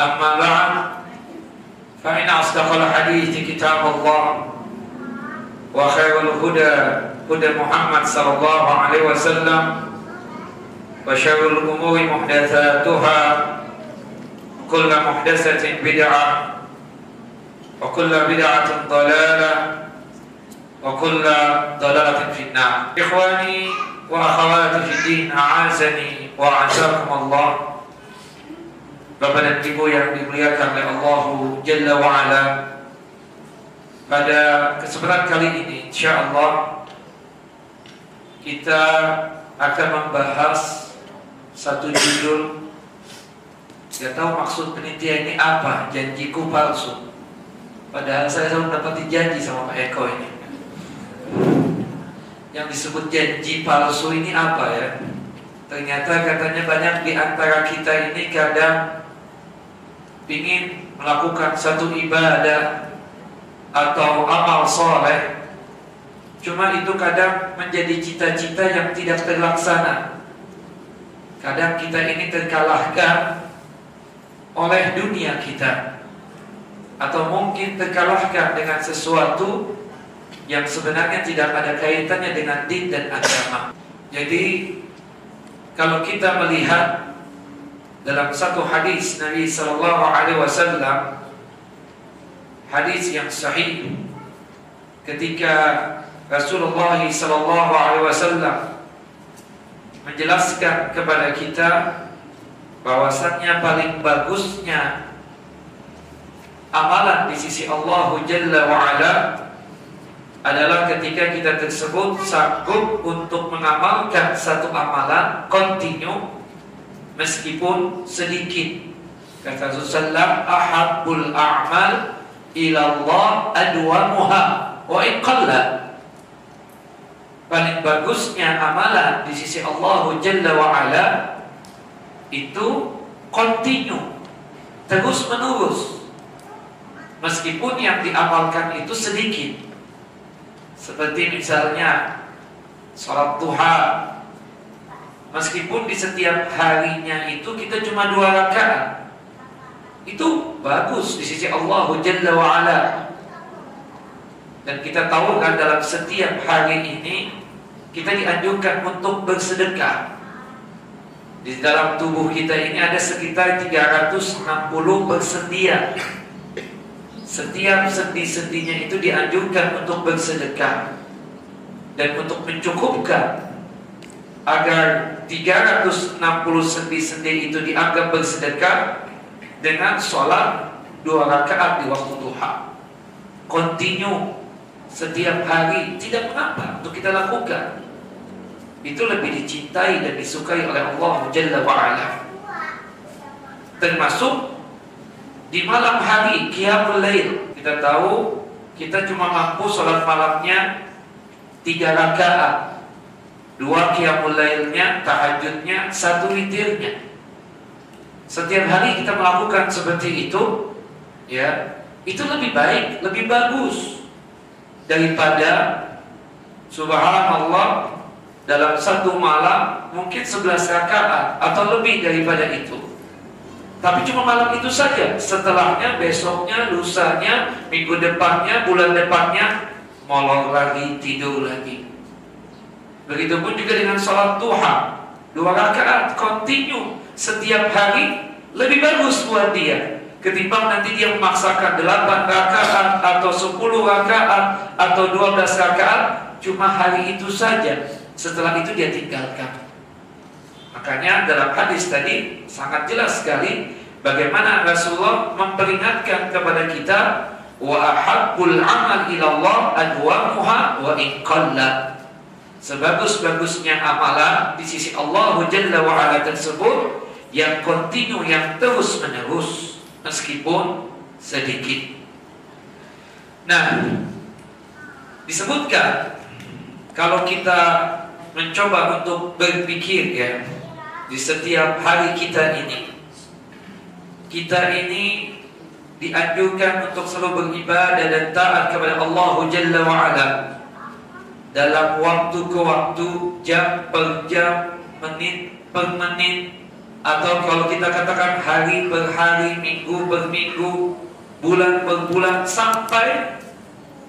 أما بعد فإن أصدق الحديث كتاب الله وخير الهدى هدى محمد صلى الله عليه وسلم وشر الأمور محدثاتها كل محدثة بدعة وكل بدعة ضلالة وكل ضلالة في النار. إخواني وأخواتي في الدين أعزني وأعزكم الله. Bapak dan Ibu yang dimuliakan oleh Allah Jalla wa'ala Pada kesempatan kali ini Insya Allah Kita akan membahas Satu judul. Tidak tahu maksud penitia ini apa Janjiku palsu. Padahal saya selalu dapat janji sama Pak Eko ini. Yang disebut janji palsu ini apa ya? Ternyata katanya banyak di antara kita ini kadang ingin melakukan satu ibadah atau amal soleh. Cuma itu kadang menjadi cita-cita yang tidak terlaksana. Kadang kita ini terkalahkan oleh dunia kita. Atau mungkin terkalahkan dengan sesuatu yang sebenarnya tidak ada kaitannya dengan din dan agama. Jadi kalau kita melihat dalam satu hadis Nabi sallallahu alaihi wasallam hadis yang sahih ketika Rasulullah sallallahu alaihi wasallam menjelaskan kepada kita bahwasannya paling bagusnya amalan di sisi Allah Jalla wa ala adalah ketika kita tersebut sanggup untuk mengamalkan satu amalan kontinu meskipun sedikit. Kata Rasulullah, ahabbul a'mal ila Allah adwamuha wa in qalla. Paling bagusnya amalan di sisi Allah Jalla wa ala itu kontinu, terus menerus. Meskipun yang diamalkan itu sedikit. Seperti misalnya sholat duha Meskipun di setiap harinya itu kita cuma dua rakaat. Itu bagus di sisi Allah Jalla wa'ala Dan kita tahu kan dalam setiap hari ini Kita dianjurkan untuk bersedekah. Di dalam tubuh kita ini ada sekitar 360 bersedia. Setiap sendi-sendinya itu dianjurkan untuk bersedekah. Dan untuk mencukupkan agar 360 sendi-sendi itu dianggap bersedekah dengan sholat dua rakaat di waktu duha. Continue setiap hari tidak mengapa untuk kita lakukan. Itu lebih dicintai dan disukai oleh Allah Jalla wa'ala. Termasuk di malam hari Qiyamul Lail kita tahu kita cuma mampu sholat malamnya tiga rakaat dua qiyamul lailnya, tahajudnya, satu witirnya. Setiap hari kita melakukan seperti itu, ya, itu lebih baik, lebih bagus daripada subhanallah dalam satu malam mungkin 11 rakaat atau lebih daripada itu. Tapi cuma malam itu saja. Setelahnya, besoknya, lusanya, minggu depannya, bulan depannya, molor lagi, tidur lagi. Begitupun juga dengan sholat duha. Dua rakaat kontinu Setiap hari lebih bagus buat dia. Ketimbang nanti dia memaksakan 8 rakaat atau 10 rakaat atau 12 rakaat cuma hari itu saja. Setelah itu dia tinggalkan. Makanya dalam hadis tadi sangat jelas sekali bagaimana Rasulullah memperingatkan kepada kita wa ahabbul amal ilallah adwamuha wa in sebagus-bagusnya amalan di sisi Allah Jalla wa ala tersebut yang kontinu yang terus menerus meskipun sedikit. Nah, disebutkan kalau kita mencoba untuk berpikir ya di setiap hari kita ini kita ini dianjurkan untuk selalu beribadah dan taat kepada Allah Jalla wa ala dalam waktu ke waktu, jam per jam, menit per menit, atau kalau kita katakan hari per hari, minggu per minggu, bulan per bulan sampai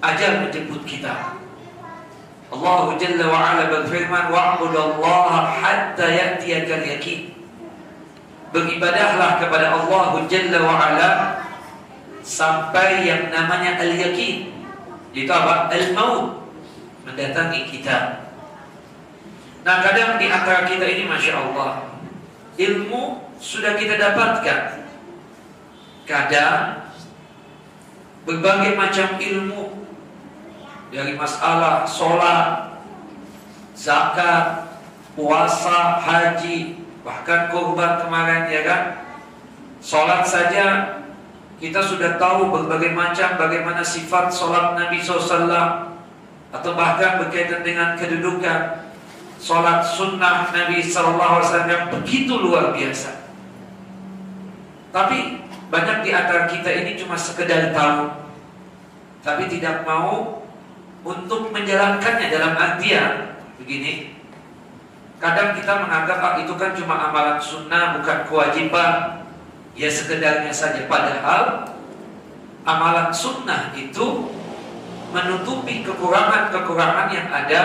ajal menjemput kita. Allah Jalla wa ala berfirman wa'budallaha hatta ya'tiyakal yakin. Beribadahlah kepada Allah Jalla wa ala sampai yang namanya al-yakin. Itu apa? Al-maut mendatangi kita. Nah kadang di antara kita ini Masya Allah ilmu sudah kita dapatkan. Kadang berbagai macam ilmu dari masalah sholat, zakat, puasa, haji, bahkan korban kemarin ya kan. Sholat saja kita sudah tahu berbagai macam bagaimana sifat sholat Nabi SAW atau bahkan berkaitan dengan kedudukan Sholat sunnah Nabi SAW yang begitu luar biasa. Tapi banyak di antara kita ini cuma sekedar tahu, tapi tidak mau untuk menjalankannya dalam artian begini. Kadang kita menganggap ah, itu kan cuma amalan sunnah, bukan kewajiban. Ya sekedarnya saja. Padahal amalan sunnah itu menutupi kekurangan-kekurangan yang ada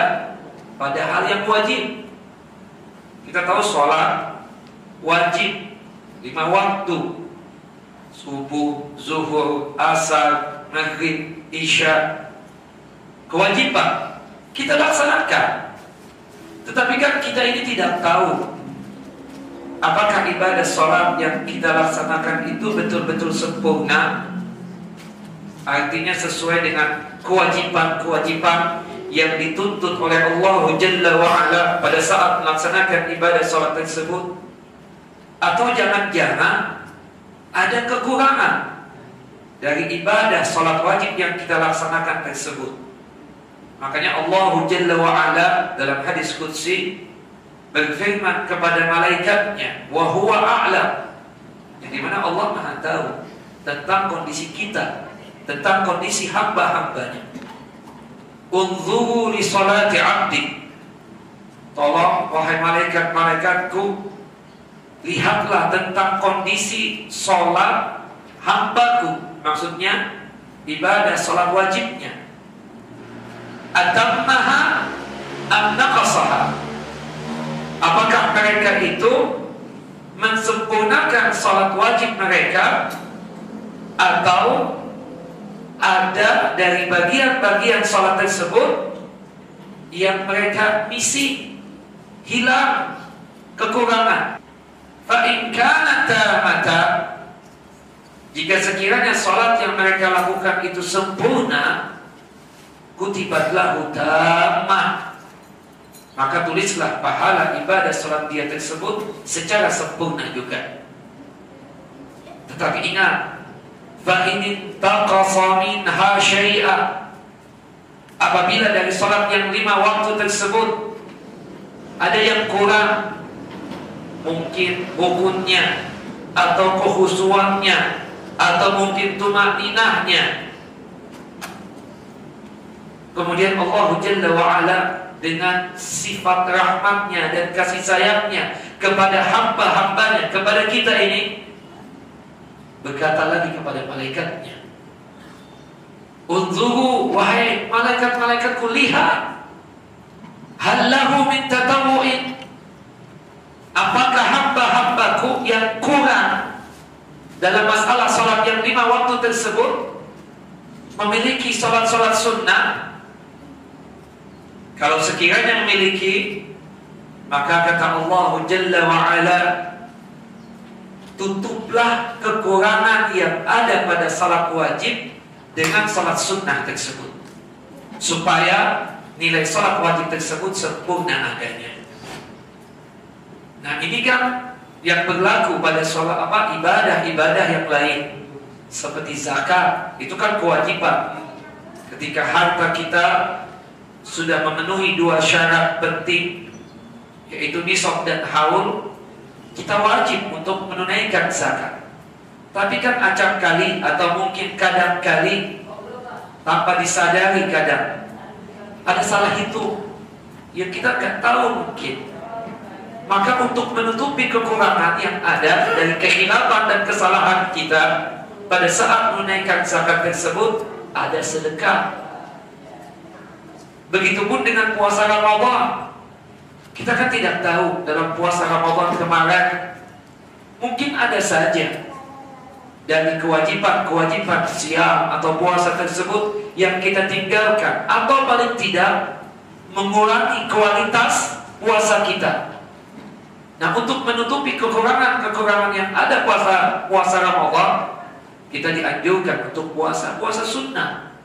pada hal yang wajib. Kita tahu sholat wajib lima waktu subuh, zuhur, asar, maghrib, isya kewajiban kita laksanakan. Tetapi kan kita ini tidak tahu apakah ibadah sholat yang kita laksanakan itu betul-betul sempurna artinya sesuai dengan kewajiban-kewajiban yang dituntut oleh Allah Jalla wa'ala pada saat melaksanakan ibadah sholat tersebut. Atau jangan-jangan ada kekurangan dari ibadah sholat wajib yang kita laksanakan tersebut. Makanya Allah Jalla wa'ala dalam hadis Qudsi berfirman kepada malaikatnya wa huwa a'lam. Yang di mana Allah maha tahu tentang kondisi kita tentang kondisi hamba-hambanya. Unzuru li salati abdi. Tolong wahai malaikat-malaikatku Lihatlah tentang kondisi sholat hambaku. Maksudnya ibadah sholat wajibnya. Atammaha An-naqasaha Apakah mereka itu Mensempurnakan sholat wajib mereka Atau ada dari bagian-bagian sholat tersebut yang mereka misi hilang kekurangan. Fa'in mata jika sekiranya sholat yang mereka lakukan itu sempurna, kutibatlah utama maka tulislah pahala ibadah sholat dia tersebut secara sempurna juga. Tetapi ingat, Taqasa minha syai'a. Apabila dari sholat yang lima waktu tersebut Ada yang kurang Mungkin rukunnya Atau kehusuannya Atau mungkin tumaninahnya Kemudian Allah Jalla wa'ala dengan sifat rahmatnya dan kasih sayangnya kepada hamba-hambanya, kepada kita ini berkata lagi kepada malaikatnya Unzuru wahai malaikat-malaikatku lihat. Hallahu min tatawu'in Apakah hamba-hambaku yang kurang dalam masalah sholat yang lima waktu tersebut memiliki sholat-sholat sunnah? Kalau sekiranya memiliki maka kata Allah Jalla wa'ala tutuplah kekurangan yang ada pada salat wajib dengan salat sunnah tersebut. Supaya nilai salat wajib tersebut sempurna adanya. Nah ini kan yang berlaku pada sholat apa? Ibadah-ibadah yang lain. Seperti zakat itu kan kewajiban. Ketika harta kita sudah memenuhi dua syarat penting yaitu nisab dan haul kita wajib untuk menunaikan zakat tapi kan acap kali atau mungkin kadang kali tanpa disadari kadang ada salah itu yang kita nggak tahu mungkin maka untuk menutupi kekurangan yang ada dari kekhilafan dan kesalahan kita pada saat menunaikan zakat tersebut ada sedekah. Begitupun dengan puasa Ramadan. Kita kan tidak tahu dalam puasa Ramadan kemarin mungkin ada saja dari kewajiban-kewajiban siam atau puasa tersebut yang kita tinggalkan atau paling tidak mengurangi kualitas puasa kita. Nah untuk menutupi kekurangan-kekurangan yang ada puasa puasa Ramadan kita dianjurkan untuk puasa puasa sunnah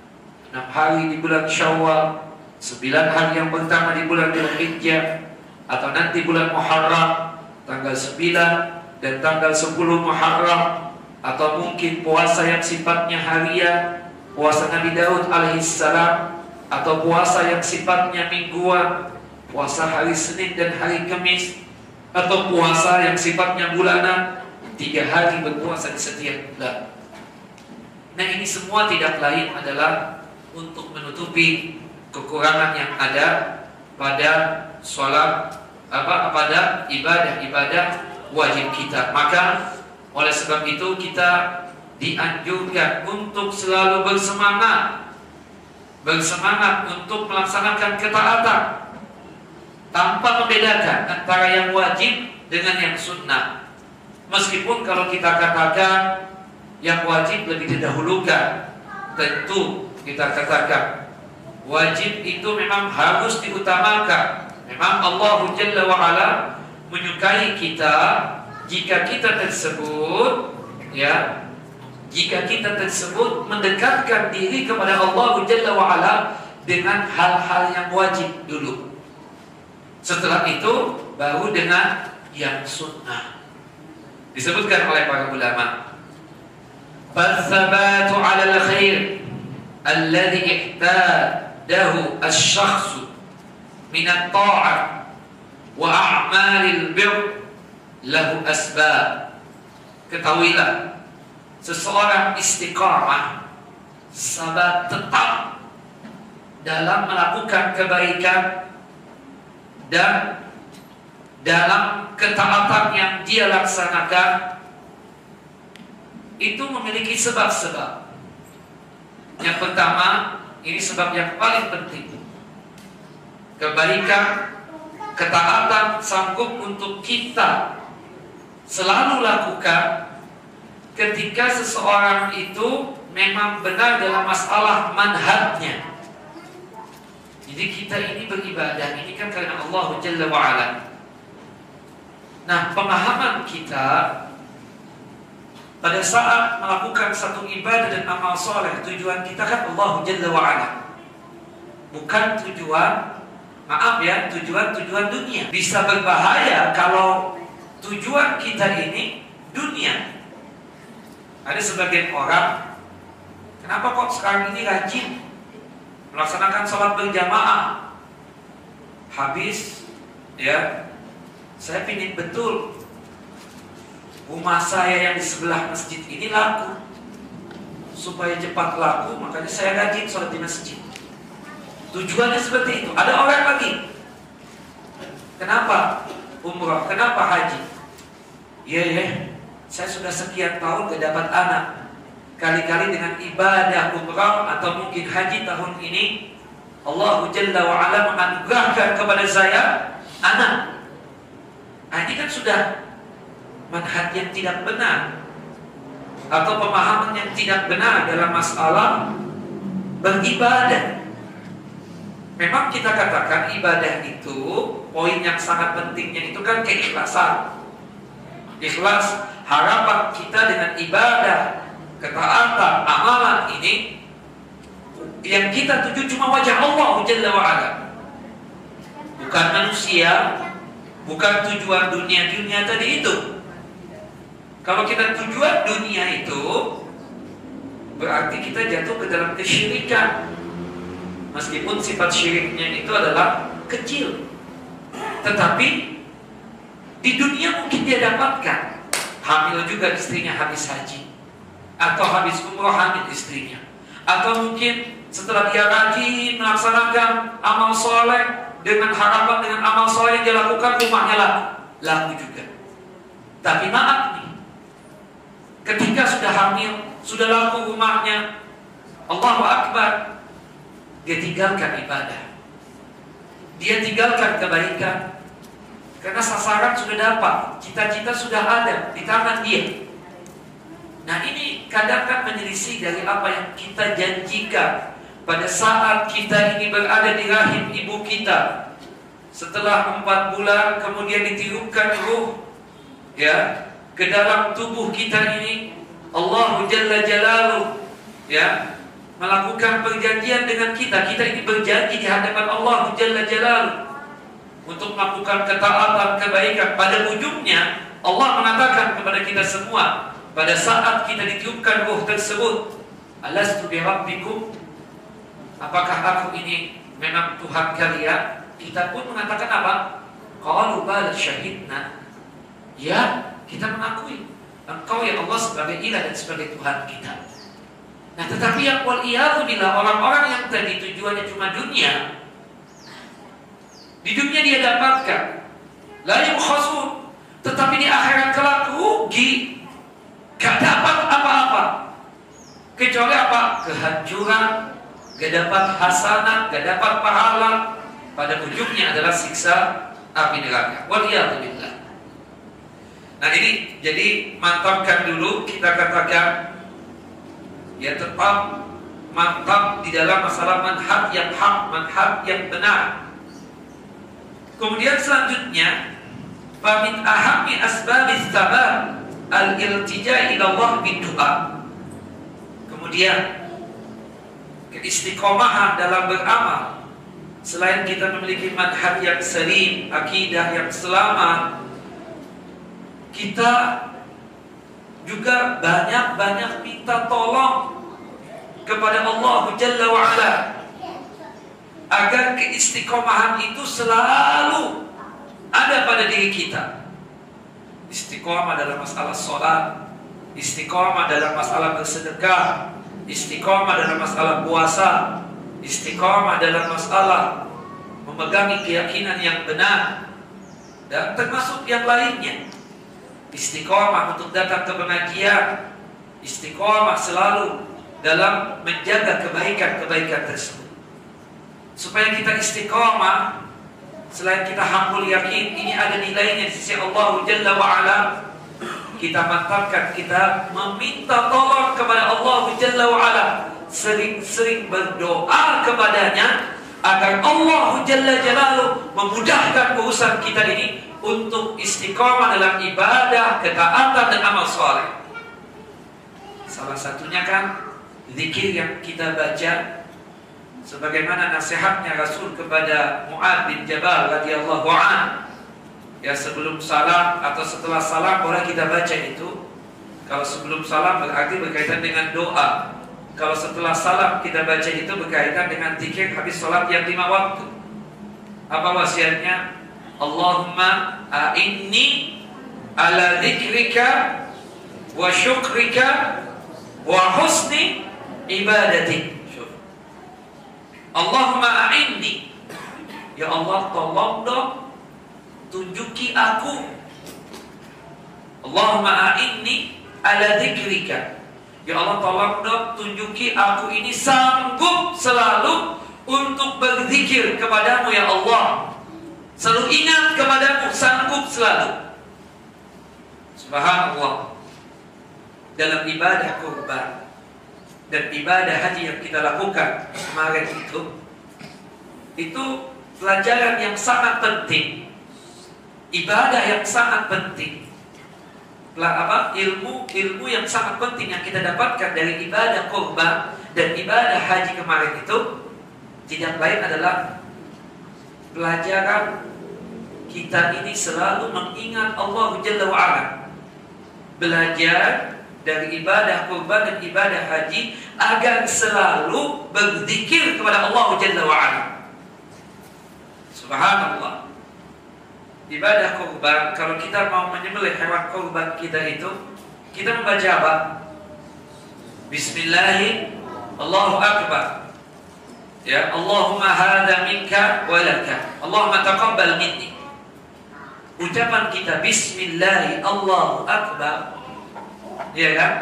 enam hari di bulan Syawal sembilan hari yang pertama di bulan Dzulhijjah atau nanti bulan Muharram tanggal 9 dan tanggal 10 Muharram atau mungkin puasa yang sifatnya harian puasa Nabi Daud alaihissalam atau puasa yang sifatnya mingguan puasa hari Senin dan hari Kamis atau puasa yang sifatnya bulanan tiga hari berpuasa di setiap bulan. Nah ini semua tidak lain adalah untuk menutupi kekurangan yang ada pada sholat apa pada ibadah-ibadah wajib kita. Maka oleh sebab itu kita dianjurkan untuk selalu bersemangat bersemangat untuk melaksanakan ketaatan tanpa membedakan antara yang wajib dengan yang sunnah. Meskipun kalau kita katakan yang wajib lebih didahulukan, tentu kita katakan wajib itu memang harus diutamakan. Memang Allah Jalla wa ala menyukai kita jika kita tersebut ya jika kita tersebut mendekatkan diri kepada Allah Jalla wa ala dengan hal-hal yang wajib dulu. Setelah itu baru dengan yang sunnah. Disebutkan oleh para ulama. Fasabatu 'ala al-khair alladhi ihtadahu asy-syakhs min at-ta'ah wa a'malil bir lahu asbab. Ketahuilah seseorang istiqamah sabar tetap dalam melakukan kebaikan dan dalam ketaatan yang dia laksanakan itu memiliki sebab-sebab. Yang pertama, ini sebab yang paling penting. Kebaikan, ketaatan sanggup untuk kita selalu lakukan ketika seseorang itu memang benar dalam masalah manhajnya jadi kita ini beribadah ini kan karena Allah Jalla wa'ala. Nah, pemahaman kita pada saat melakukan satu ibadah dan amal soleh tujuan kita kan Allah Jalla wa'ala. Bukan tujuan maaf ya, tujuan-tujuan dunia. Bisa berbahaya kalau tujuan kita ini dunia. Ada sebagian orang, kenapa kok sekarang ini rajin melaksanakan sholat berjamaah habis ya saya pingin betul rumah saya yang di sebelah masjid ini laku. Supaya cepat laku makanya saya rajin sholat di masjid. Tujuannya seperti itu. Ada orang lagi. Kenapa umrah? Kenapa haji? Iya ya saya sudah sekian tahun gak dapat anak. Kali-kali dengan ibadah umrah atau mungkin haji tahun ini Allah Jalla wa ala menganugerahkan kepada saya anak. Nah, ini kan sudah manhaj yang tidak benar. atau pemahaman yang tidak benar dalam masalah beribadah. Memang kita katakan ibadah itu poin yang sangat pentingnya itu kan keikhlasan. Ikhlas harapan kita dengan ibadah, ketaatan, amalan ini yang kita tuju cuma wajah Allah Jalla wa ala. Bukan manusia, bukan tujuan dunia dunia tadi itu. Kalau kita tujuan dunia itu berarti kita jatuh ke dalam kesyirikan. Meskipun sifat syiriknya itu adalah kecil. Tetapi di dunia mungkin dia dapatkan hamil juga istrinya habis haji atau habis umroh hamil istrinya atau mungkin setelah dia rajin melaksanakan amal soleh dengan harapan dengan amal soleh yang dia lakukan rumahnya lah laku juga tapi maaf nih ketika sudah hamil sudah laku rumahnya Allahu Akbar dia tinggalkan ibadah. Dia tinggalkan kebaikan. Karena sasaran sudah dapat, cita-cita sudah ada di tangan dia. Nah ini kadang kan menyelisih dari apa yang kita janjikan pada saat kita ini berada di rahim ibu kita. Setelah empat bulan kemudian ditiupkan ruh ya ke dalam tubuh kita ini Allah Jalla Jalaluh ya melakukan perjanjian dengan kita. Kita ini berjanji di hadapan Allah Jalla Jalal untuk melakukan ketaatan, kebaikan. Pada ujungnya Allah mengatakan kepada kita semua pada saat kita ditiupkan ruh tersebut, Alastu bi? Apakah aku ini memang Tuhan kalian? Kita pun mengatakan apa? Qalu bal syahidna. Ya, kita mengakui engkau ya Allah sebagai ilah dan sebagai Tuhan kita. Nah tetapi yang bila orang-orang yang tadi tujuannya cuma dunia Di dunia dia dapatkan. Layu khasun Tetapi di akhirat kelak rugi. Gak dapat apa-apa. Kecuali apa? Kehancuran Gak dapat hasanah Gak dapat pahala. Pada ujungnya adalah siksa api neraka. Waliyahzubillah Nah ini jadi mantapkan dulu kita katakan ya tetap mantap di dalam masalah manhaj yang hak, manhaj yang benar. Kemudian selanjutnya, famin ahami asbabis sabar al-iltija ila Allah doa. Kemudian keistiqomahan dalam beramal selain kita memiliki manhaj yang selim, akidah yang selamat, kita juga banyak-banyak minta tolong kepada Allah Jalla wa'ala agar keistiqomahan itu selalu ada pada diri kita. Istiqomah dalam masalah sholat istiqomah dalam masalah bersedekah istiqomah dalam masalah puasa istiqomah dalam masalah memegangi keyakinan yang benar dan termasuk yang lainnya istiqomah untuk datang ke pengajian, istiqomah selalu dalam menjaga kebaikan-kebaikan tersebut. Supaya kita istiqomah, selain kita hakul yakin, ini ada nilainya di sisi Allah Jalla wa'ala, kita mantapkan, kita meminta tolong kepada Allah Jalla wa'ala, sering-sering berdoa kepadanya, agar Allah Jalla Jalaluh memudahkan urusan kita ini untuk istiqomah dalam ibadah, ketaatan dan amal soleh. Salah satunya kan zikir yang kita baca sebagaimana nasihatnya Rasul kepada Mu'ad bin Jabal radhiyallahu an. Ya sebelum salam atau setelah salam boleh kita baca itu. Kalau sebelum salam berarti berkaitan dengan doa. Kalau setelah salam kita baca itu berkaitan dengan zikir habis salat yang lima waktu. Apa wasiatnya? Allahumma a'inni ala dzikrika wa syukrika wa husni ibadati. Allahumma a'inni Ya Allah tolong dong tunjuki aku. Allahumma a'inni ala dzikrika Ya Allah tolong dong tunjuki aku ini sanggup selalu untuk berzikir kepadamu ya Allah Selalu ingat kepadamu, sanggup selalu. Subhanallah. dalam ibadah kurban dan ibadah haji yang kita lakukan kemarin itu itu pelajaran yang sangat penting ibadah yang sangat penting apa ilmu ilmu yang sangat penting yang kita dapatkan dari ibadah kurban dan ibadah haji kemarin itu tidak lain adalah pelajaran kita ini selalu mengingat Allah Jalla wa'ala belajar dari ibadah kurban dan ibadah haji agar selalu berzikir kepada Allah Jalla wa'ala subhanallah. Ibadah kurban kalau kita mau menyembelih hewan kurban kita itu kita membaca apa? Bismillahirrahmanirrahim Allahu Akbar. Ya Allahumma hadha minka walaka Allahumma taqabbal minni Ucapan kita Bismillah Allahu Akbar Ya kan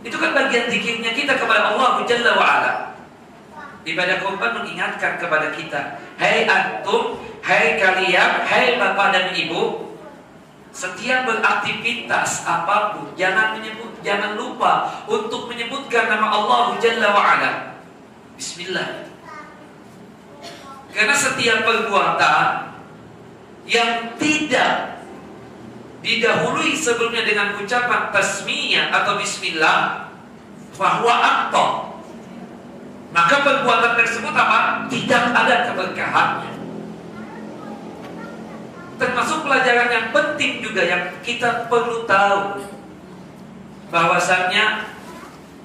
Itu kan bagian zikirnya kita kepada Allah Jalla wa'ala Ibadah kurban mengingatkan kepada kita Hai hey antum Hai hey kalian Hai hey bapak dan ibu setiap beraktivitas apa pun jangan menyebut jangan lupa untuk menyebutkan nama Allah Jalla wa ala. Bismillah. Karena setiap perbuatan yang tidak didahului sebelumnya dengan ucapan tasmiyah atau bismillah bahwa aktor maka perbuatan tersebut apa? Tidak ada keberkahannya termasuk pelajaran yang penting juga yang kita perlu tahu bahwasannya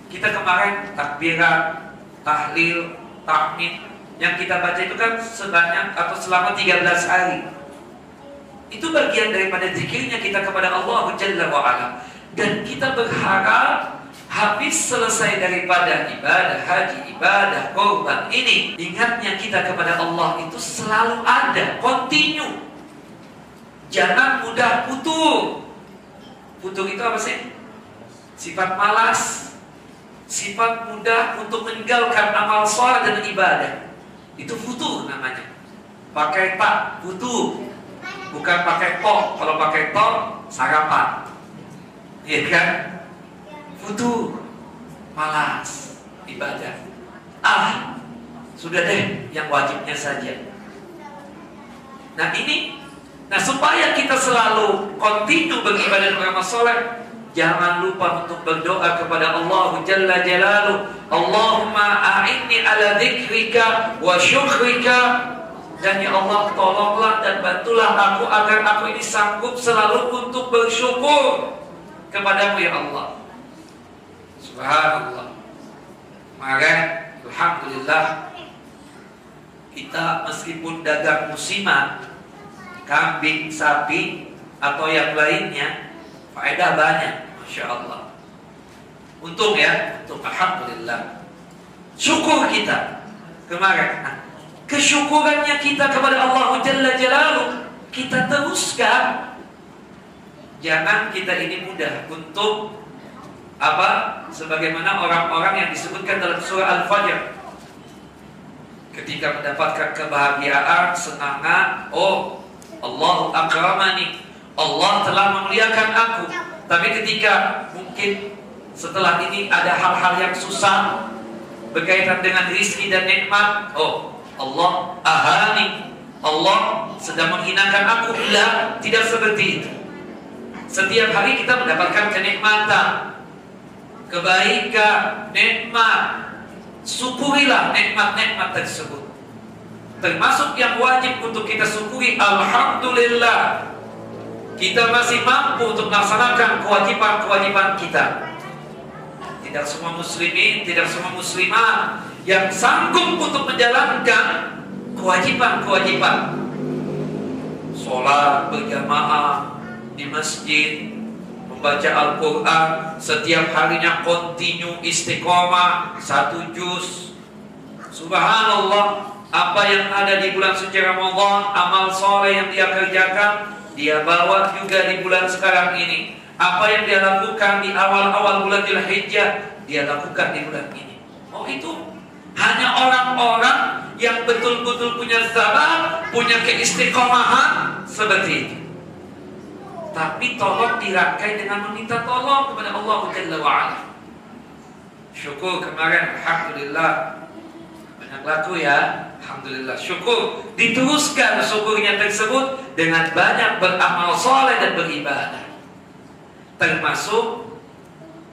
kita kemarin takbiran, tahlil, tahmid yang kita baca itu kan sebanyak atau selama 13 hari. Itu bagian daripada zikirnya kita kepada Allah Jalla wa ala. Dan kita berharap habis selesai daripada ibadah haji, ibadah korban ini, ingatnya kita kepada Allah itu selalu ada, kontinu. Jangan mudah putus. Putus itu apa sih? Sifat malas, sifat mudah untuk meninggalkan amal sholat dan ibadah. Itu futur namanya. Pakai tak futur, bukan pakai po. Kalau pakai po sarapan, iya kan? Futur, malas, ibadah. Ah, sudah deh yang wajibnya saja. Nah ini Nah supaya kita selalu kontinu beribadah beramal soleh Jangan lupa untuk berdoa kepada Allah Jalla Jalaluh Allahumma a'inni ala dhikrika wa syukrika dan ya Allah tolonglah dan bantulah aku agar aku ini sanggup selalu untuk bersyukur kepadamu ya Allah Subhanallah Maka Alhamdulillah kita meskipun dagang musiman kambing, sapi, atau yang lainnya, faedah banyak, masya Allah. Untung ya, untuk alhamdulillah. Syukur kita kemarin. Kesyukurannya kita kepada Allah Jalla Jalaluh kita teruskan. Jangan kita ini mudah untuk apa? Sebagaimana orang-orang yang disebutkan dalam surah Al-Fajr ketika mendapatkan kebahagiaan, semangat, oh Allah akramani Allah telah memuliakan aku tapi ketika mungkin setelah ini ada hal-hal yang susah berkaitan dengan rizki dan nikmat oh Allah ahani. Allah sedang menghinakan aku. Bila tidak seperti itu. Setiap hari kita mendapatkan kenikmatan. Kebaikan nikmat. Syukurilah nikmat-nikmat tersebut. Termasuk yang wajib untuk kita syukuri Alhamdulillah. Kita masih mampu untuk melaksanakan kewajiban-kewajiban kita. Tidak semua muslimin tidak semua muslimah yang sanggup untuk menjalankan kewajiban-kewajiban sholat berjamaah di masjid membaca Al-Quran setiap harinya kontinu istiqomah satu juz subhanallah apa yang ada di bulan suci Ramadan, amal soleh yang dia kerjakan, dia bawa juga di bulan sekarang ini. Apa yang dia lakukan di awal-awal bulan Dzulhijjah, dia lakukan di bulan ini. Oh itu hanya orang-orang yang betul-betul punya sabar, punya keistiqomahan seperti itu. tapi tolong dirangkai dengan meminta tolong kepada Allah Jalla wa'ala. Syukur kemarin, Alhamdulillah. Banyak laku ya, Alhamdulillah. Syukur. Diteruskan syukurnya tersebut dengan banyak beramal soleh dan beribadah. Termasuk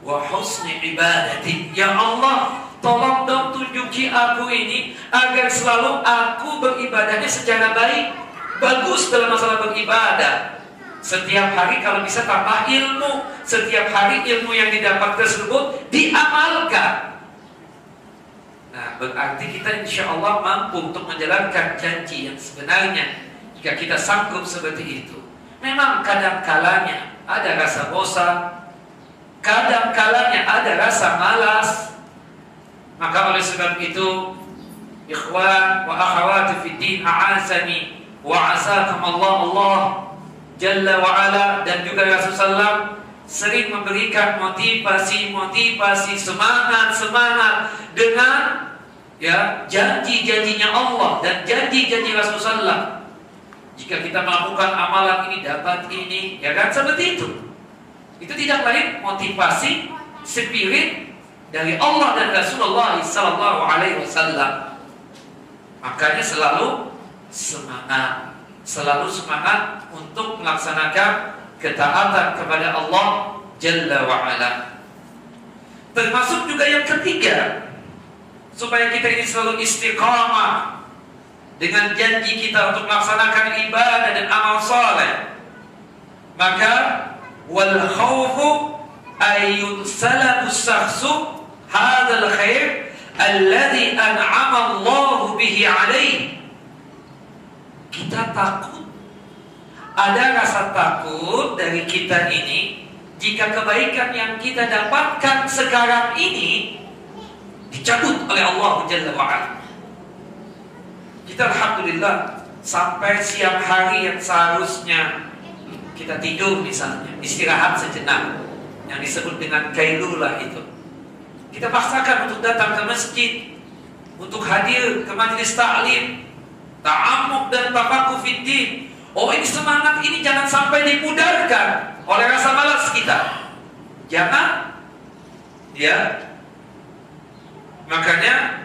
wa husni ibadati. Ya Allah, tolong dong tunjuki aku ini agar selalu aku beribadahnya secara baik. Bagus dalam masalah beribadah. Setiap hari kalau bisa tambah ilmu. Setiap hari ilmu yang didapat tersebut diamalkan. Nah, berarti kita insya Allah mampu untuk menjalankan janji yang sebenarnya. Jika kita sanggup seperti itu. Memang kadang kalanya ada rasa bosan. Kadang kalanya ada rasa malas. Maka oleh sebab itu, ikhwan wa akhawati fid din a'azani wa azakum Allah Allah Jalla wa'ala dan juga Rasulullah sering memberikan motivasi-motivasi semangat-semangat dengan ya janji-janjinya Allah dan janji-janji Rasulullah. Jika kita melakukan amalan ini dapat ini, ya kan seperti itu. Itu tidak lain motivasi spirit dari Allah dan Rasulullah Sallallahu Alaihi Wasallam. Makanya selalu semangat selalu semangat untuk melaksanakan ketaatan kepada Allah Jalla wa'ala termasuk juga yang ketiga supaya kita ini selalu istiqamah dengan janji kita untuk melaksanakan ibadah dan amal soleh maka wal khawfu ayun salabu sahsu hadal khair alladhi an'ama Allah bihi alaihi kita takut. Ada rasa takut dari kita ini jika kebaikan yang kita dapatkan sekarang ini dicabut oleh Allah Jalla wa'ala. Kita Alhamdulillah sampai siang hari yang seharusnya kita tidur misalnya, istirahat sejenak yang disebut dengan kailulah itu. Kita paksakan untuk datang ke masjid, untuk hadir ke majelis taklim, ta'amuk dan tafakuh fiddin. Oh ini semangat ini jangan sampai dimudarkan oleh rasa malas kita. Jangan ya. Makanya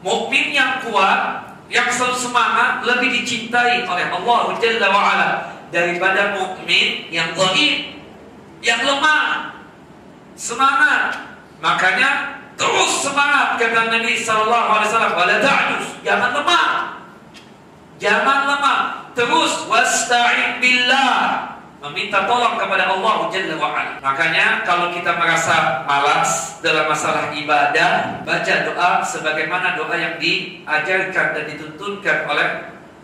mukmin yang kuat yang selalu semangat lebih dicintai oleh Allah Jalla wa ala daripada mukmin yang dhaif, yang lemah. Semangat. Makanya terus semangat kata Nabi sallallahu alaihi wasallam, "Wala ta'juz." Jangan lemah. Jangan lemah. Terus wasta'in billah. Meminta tolong kepada Allah Jalla wa'ala. Makanya kalau kita merasa malas dalam masalah ibadah, baca doa sebagaimana doa yang diajarkan dan dituntunkan oleh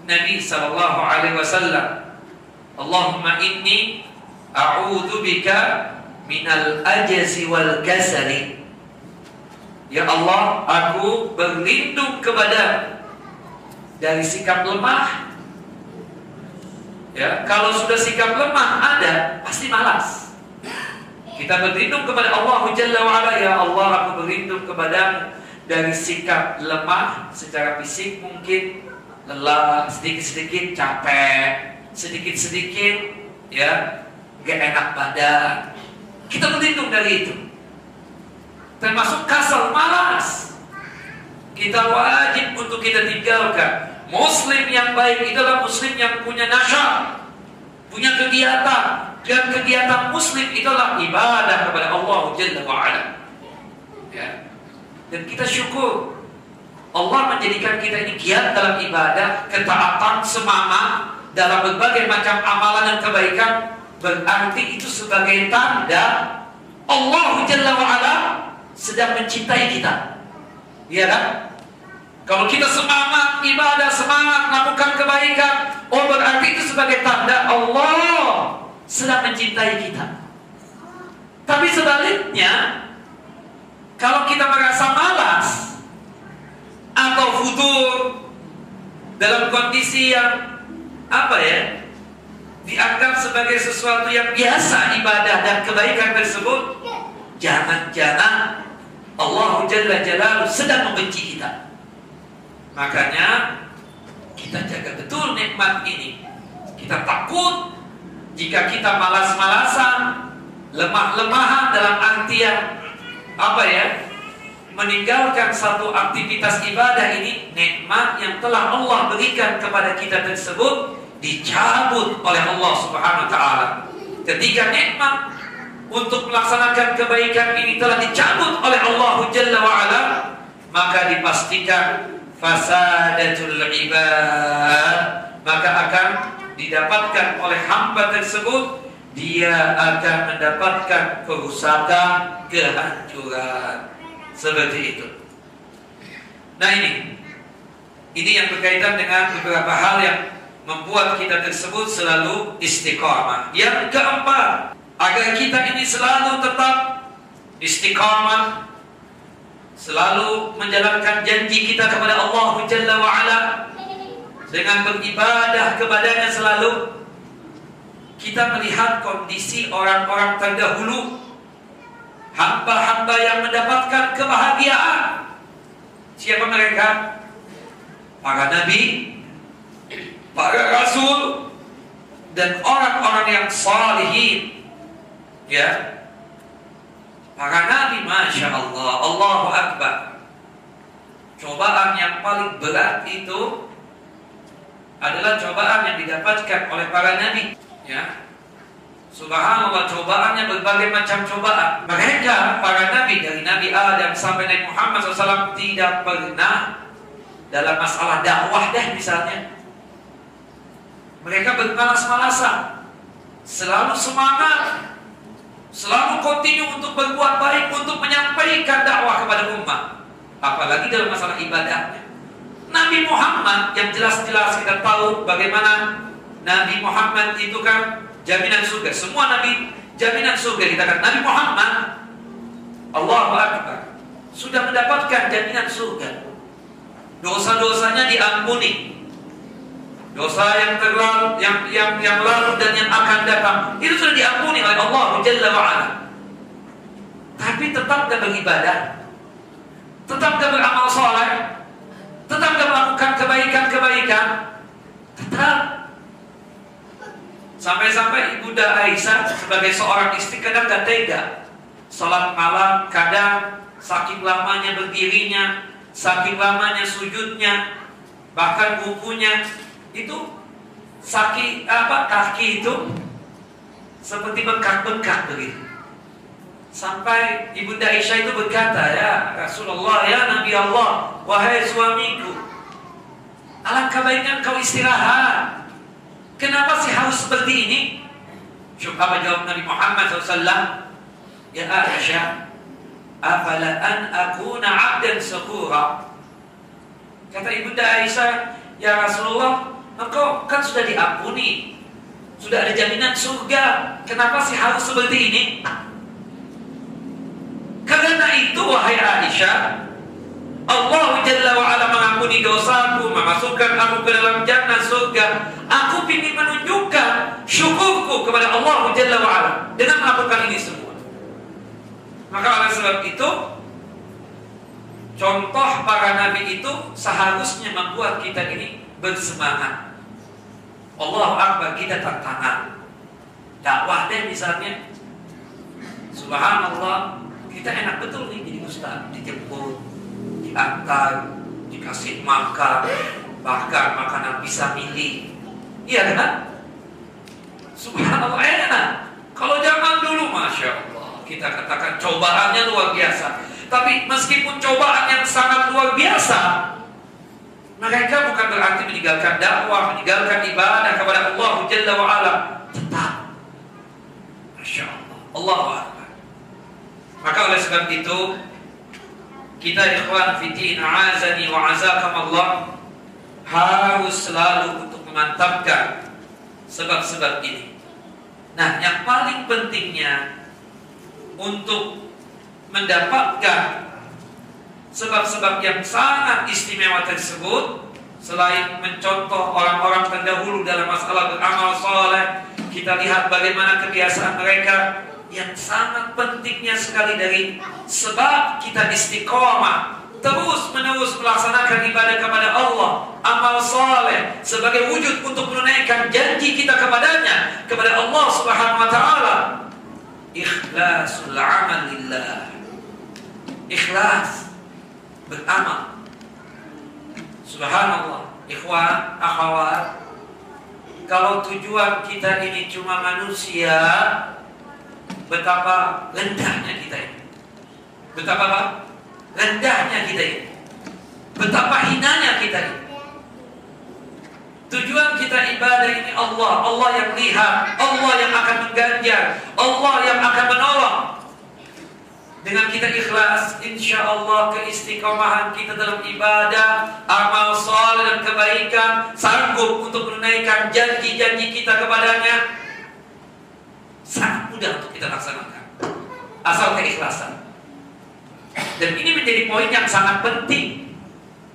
Nabi Sallallahu Alaihi Wasallam. Allahumma inni a'udhu bika minal ajzi wal kasali. Ya Allah, aku berlindung kepada dari sikap lemah. Ya, kalau sudah sikap lemah ada, pasti malas. Kita berlindung kepada Allah Jalla wa'ala Ya Allah aku berlindung kepada Dari sikap lemah Secara fisik mungkin Lelah, sedikit-sedikit capek Sedikit-sedikit Ya Gak enak badan Kita berlindung dari itu Termasuk kasal malas kita wajib untuk kita tinggalkan. Muslim yang baik itulah muslim yang punya nasyar, punya kegiatan. Dan kegiatan muslim itulah ibadah kepada Allah Jalla wa'ala. Ya. Dan kita syukur Allah menjadikan kita ini giat dalam ibadah, ketaatan, semangat dalam berbagai macam amalan dan kebaikan berarti itu sebagai tanda Allah Jalla wa'ala sedang mencintai kita. Iya kan? Kalau kita semangat ibadah, semangat melakukan kebaikan, oh berarti itu sebagai tanda Allah sedang mencintai kita. Tapi sebaliknya, kalau kita merasa malas atau futur dalam kondisi yang apa ya dianggap sebagai sesuatu yang biasa ibadah dan kebaikan tersebut, jangan-jangan Allah Jalla Jalaluhu sedang membenci kita. Makanya kita jaga betul nikmat ini. Kita takut Jika kita malas-malasan, lemah-lemahan dalam artian apa ya? Meninggalkan satu aktivitas ibadah ini, nikmat yang telah Allah berikan kepada kita tersebut dicabut oleh Allah Subhanahu wa taala. Ketika nikmat untuk melaksanakan kebaikan ini telah dicabut oleh Allah Jalla wa ala, maka dipastikan fasadatul ibad maka akan didapatkan oleh hamba tersebut dia akan mendapatkan kerusakan kehancuran. Seperti itu. Nah ini. Ini yang berkaitan dengan beberapa hal yang membuat kita tersebut selalu istiqamah. Yang keempat agar kita ini selalu tetap istiqamah selalu menjalankan janji kita kepada Allah Jalla wa ala dengan beribadah kepadanya selalu. Kita melihat kondisi orang-orang terdahulu hamba-hamba yang mendapatkan kebahagiaan. Siapa mereka? Para nabi para rasul dan orang-orang yang salihin. Ya. Para nabi Masya Allah. Allahu Akbar. Cobaan yang paling berat itu Adalah cobaan yang didapatkan oleh para nabi. Ya. Subhanallah cobaannya berbagai macam cobaan. Mereka para nabi dari Nabi Adam sampai Nabi Muhammad SAW Tidak pernah dalam masalah dakwah deh misalnya Mereka bermalas-malasan Selalu semangat Selalu kontinu untuk berbuat baik untuk menyampaikan dakwah kepada umat. Apalagi dalam masalah ibadahnya. Nabi Muhammad yang jelas-jelas kita tahu bagaimana Nabi Muhammad itu kan jaminan surga. Semua nabi jaminan surga kita kan. Nabi Muhammad Allah Akbar sudah mendapatkan jaminan surga. Dosa-dosanya diampuni. Dosa yang terlalu, yang yang yang lalu dan yang akan datang itu sudah diampuni oleh Allah Jalla wa'ala. Tapi tetap gak beribadah, tetap gak beramal soleh, tetap gak melakukan kebaikan-kebaikan, tetap. Sampai-sampai Ibunda Aisyah sebagai seorang istri kadang gak tega. Salat malam kadang saking lamanya berdirinya, saking lamanya sujudnya, bahkan bukunya itu sakit apa kaki itu seperti bengkak-bengkak begitu. Sampai Ibunda Aisyah itu berkata, "Ya Rasulullah, ya Nabi Allah, wahai suamiku, alangkah baiknya kau istirahat. Kenapa sih harus seperti ini?" Coba jawab Nabi Muhammad SAW, "Ya Aisyah, afala an akuna 'abdan syakura?" Kata Ibunda Aisyah, "Ya Rasulullah, Engkau kan sudah diampuni. Sudah ada jaminan surga. Kenapa sih harus seperti ini? Karena itu wahai Aisyah, Allah Jalla wa ala mengampuni dosaku, memasukkan aku ke dalam jannah surga. Aku ingin menunjukkan syukurku kepada Allah Jalla wa ala dengan melakukan ini semua. Maka oleh sebab itu, contoh para nabi itu seharusnya membuat kita ini bersemangat. Allah Akbar kita tantangan. Dakwah deh misalnya. Subhanallah, kita enak betul nih jadi ustaz, dijemput, diantar, dikasih makan, bahkan makanan bisa milih. Iya kan? Subhanallah enak. Kalau zaman dulu, masya Allah, kita katakan cobaannya luar biasa. Tapi meskipun cobaan yang sangat luar biasa, mereka bukan berarti meninggalkan dakwah, meninggalkan ibadah kepada Allah Jalla wa ala. Tetap. Masya Allah. Allah. Maka oleh sebab itu, kita ikhwan fitin azani wa Allah harus selalu untuk memantapkan sebab-sebab ini. Nah, yang paling pentingnya untuk mendapatkan sebab-sebab yang sangat istimewa tersebut selain mencontoh orang-orang terdahulu dalam masalah beramal soleh kita lihat bagaimana kebiasaan mereka yang sangat pentingnya sekali dari sebab kita istiqomah terus menerus melaksanakan ibadah kepada Allah, amal saleh sebagai wujud untuk menunaikan janji kita kepadanya, kepada Allah Subhanahu wa taala. Ikhlasul amal lillah. Ikhlas beramal. Subhanallah. Ikhwan, akhwat, kalau tujuan kita ini cuma manusia, betapa rendahnya kita ini. Betapa apa? Rendahnya kita ini. Betapa hinanya kita ini. Tujuan kita ibadah ini Allah, Allah yang lihat, Allah yang akan mengganjar, Allah yang akan menolong. Dengan kita ikhlas, insya Allah keistiqomahan kita dalam ibadah, amal soleh dan kebaikan, sanggup untuk menunaikan janji-janji kita kepadanya, sangat mudah untuk kita laksanakan. Asal keikhlasan. Dan ini menjadi poin yang sangat penting.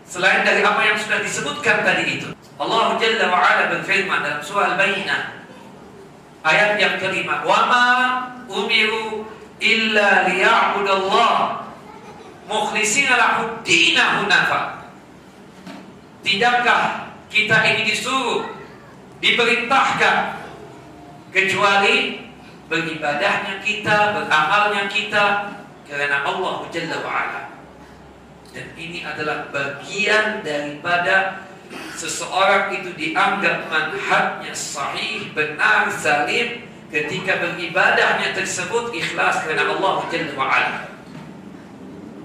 Selain dari apa yang sudah disebutkan tadi itu. Allah Jalla wa'ala berfirman dalam surah Al-Bayyinah. Ayat yang kelima. Wa umiru illa liya'budallah mukhlisina lahu dina hunafa. Tidakkah kita ini disuruh diperintahkan kecuali beribadahnya kita, beramalnya kita karena Allah Jalla wa'ala. Dan ini adalah bagian daripada seseorang itu dianggap manhajnya sahih, benar, salim ketika beribadahnya tersebut ikhlas karena Allah Jalla wa'ala